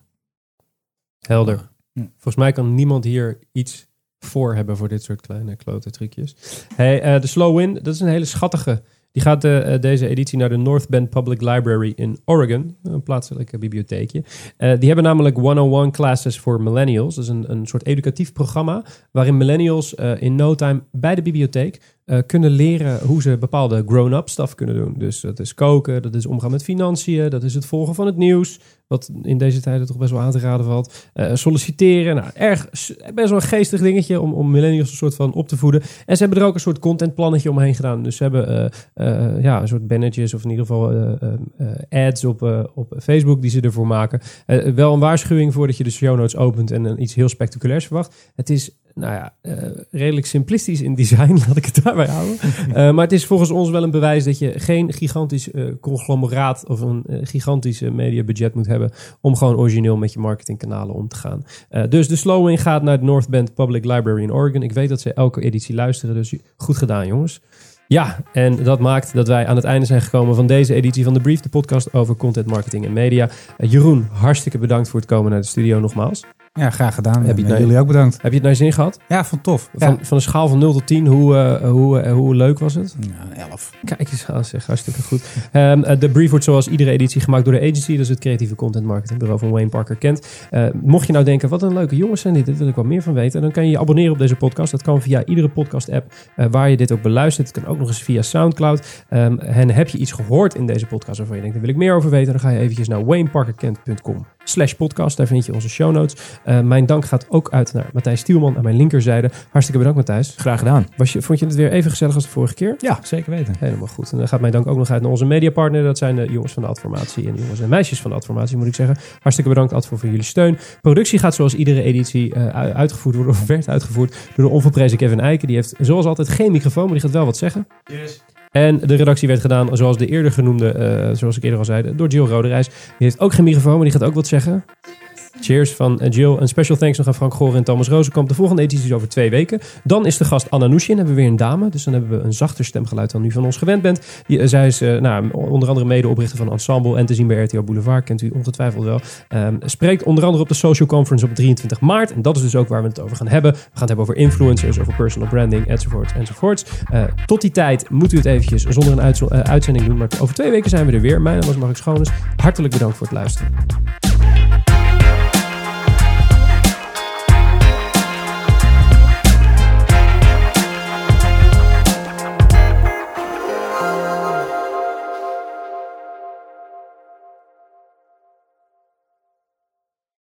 Helder. Volgens mij kan niemand hier iets voor hebben voor dit soort kleine klote trucjes. Hey, uh, de Slow Win, dat is een hele schattige. Die gaat uh, deze editie naar de North Bend Public Library in Oregon, een plaatselijke bibliotheekje. Die hebben namelijk 101 classes voor millennials. Dat is een, een soort educatief programma waarin millennials in no time bij de bibliotheek uh, kunnen leren hoe ze bepaalde grown-up stuff kunnen doen. Dus dat is koken, dat is omgaan met financiën, dat is het volgen van het nieuws. Wat in deze tijden toch best wel aan te raden valt. Uh, solliciteren. Nou, erg, best wel een geestig dingetje om, om millennials een soort van op te voeden. En ze hebben er ook een soort contentplannetje omheen gedaan. Dus ze hebben uh, ja, een soort bannetjes of in ieder geval ads op, op Facebook die ze ervoor maken. wel een waarschuwing voordat je de show notes opent en iets heel spectaculairs verwacht. Het is nou ja, uh, redelijk simplistisch in design, [laughs] laat ik het daarbij houden. uh, [laughs] maar het is volgens ons wel een bewijs dat je geen gigantisch uh, conglomeraat of een gigantische mediabudget moet hebben om gewoon origineel met je marketingkanalen om te gaan. dus de Slowing gaat naar de North Bend Public Library in Oregon. Ik weet dat ze elke editie luisteren, dus goed gedaan jongens. Ja, en dat maakt dat wij aan het einde zijn gekomen van deze editie van de Brief, de podcast over content marketing en media. Jeroen, hartstikke bedankt voor het komen naar de studio nogmaals. Ja, graag gedaan. Heb je en, jullie ook bedankt. Heb je het naar zin gehad? Ja, van tof. Van, ja. van een schaal van 0 tot 10, hoe, uh, hoe, uh, hoe leuk was het? Ja, 11. Kijk eens aan, zeg. Hartstikke goed. Um, uh, de brief wordt zoals iedere editie gemaakt door de agency. Dat is het creatieve content marketing bureau van Wayne Parker Kent. mocht je nou denken, wat een leuke jongens zijn dit. Dit wil ik wel meer van weten. Dan kan je je abonneren op deze podcast. Dat kan via iedere podcast app waar je dit ook beluistert. Het kan ook nog eens via Soundcloud. Um, en heb je iets gehoord in deze podcast waarvan je denkt, daar wil ik meer over weten. Dan ga je eventjes naar wayneparkerkent.com slash podcast. Daar vind je onze show notes. Uh, mijn dank gaat ook uit naar Matthijs Stielman aan mijn linkerzijde. Hartstikke bedankt Matthijs. Graag gedaan. Was je, vond je het weer even gezellig als de vorige keer? Ja, zeker weten. Helemaal goed. En dan gaat mijn dank ook nog uit naar onze mediapartner. Dat zijn de jongens van de Adformatie en de jongens en meisjes van de Adformatie, moet ik zeggen. Hartstikke bedankt Adfor voor jullie steun. Productie gaat zoals iedere editie uh, uitgevoerd worden, [laughs] of werd uitgevoerd door de onverprezen Kevin Eiken. Die heeft zoals altijd geen microfoon, maar die gaat wel wat zeggen. Yes. En de redactie werd gedaan, zoals de eerder genoemde, uh, zoals ik eerder al zei, door Jill Roderijs. Die heeft ook geen microfoon, maar die gaat ook wat zeggen. Cheers van Jill. En special thanks nog aan Frank Goren en Thomas Rozenkamp. De volgende editie is over twee weken. Dan is de gast Anna Nushin. Hebben we weer een dame. Dus dan hebben we een zachter stemgeluid dan u van ons gewend bent. Uh, zij is uh, nou, onder andere medeoprichter van Ensemble en te zien bij RTO Boulevard. Kent u ongetwijfeld wel. Um, spreekt onder andere op de Social Conference op 23 maart. En dat is dus ook waar we het over gaan hebben. We gaan het hebben over influencers, over personal branding, enzovoort, enzovoort. Uh, tot die tijd moet u het eventjes zonder een uitz uitzending doen. Maar over twee weken zijn we er weer. Mijn naam is Mark Schoones. Hartelijk bedankt voor het luisteren.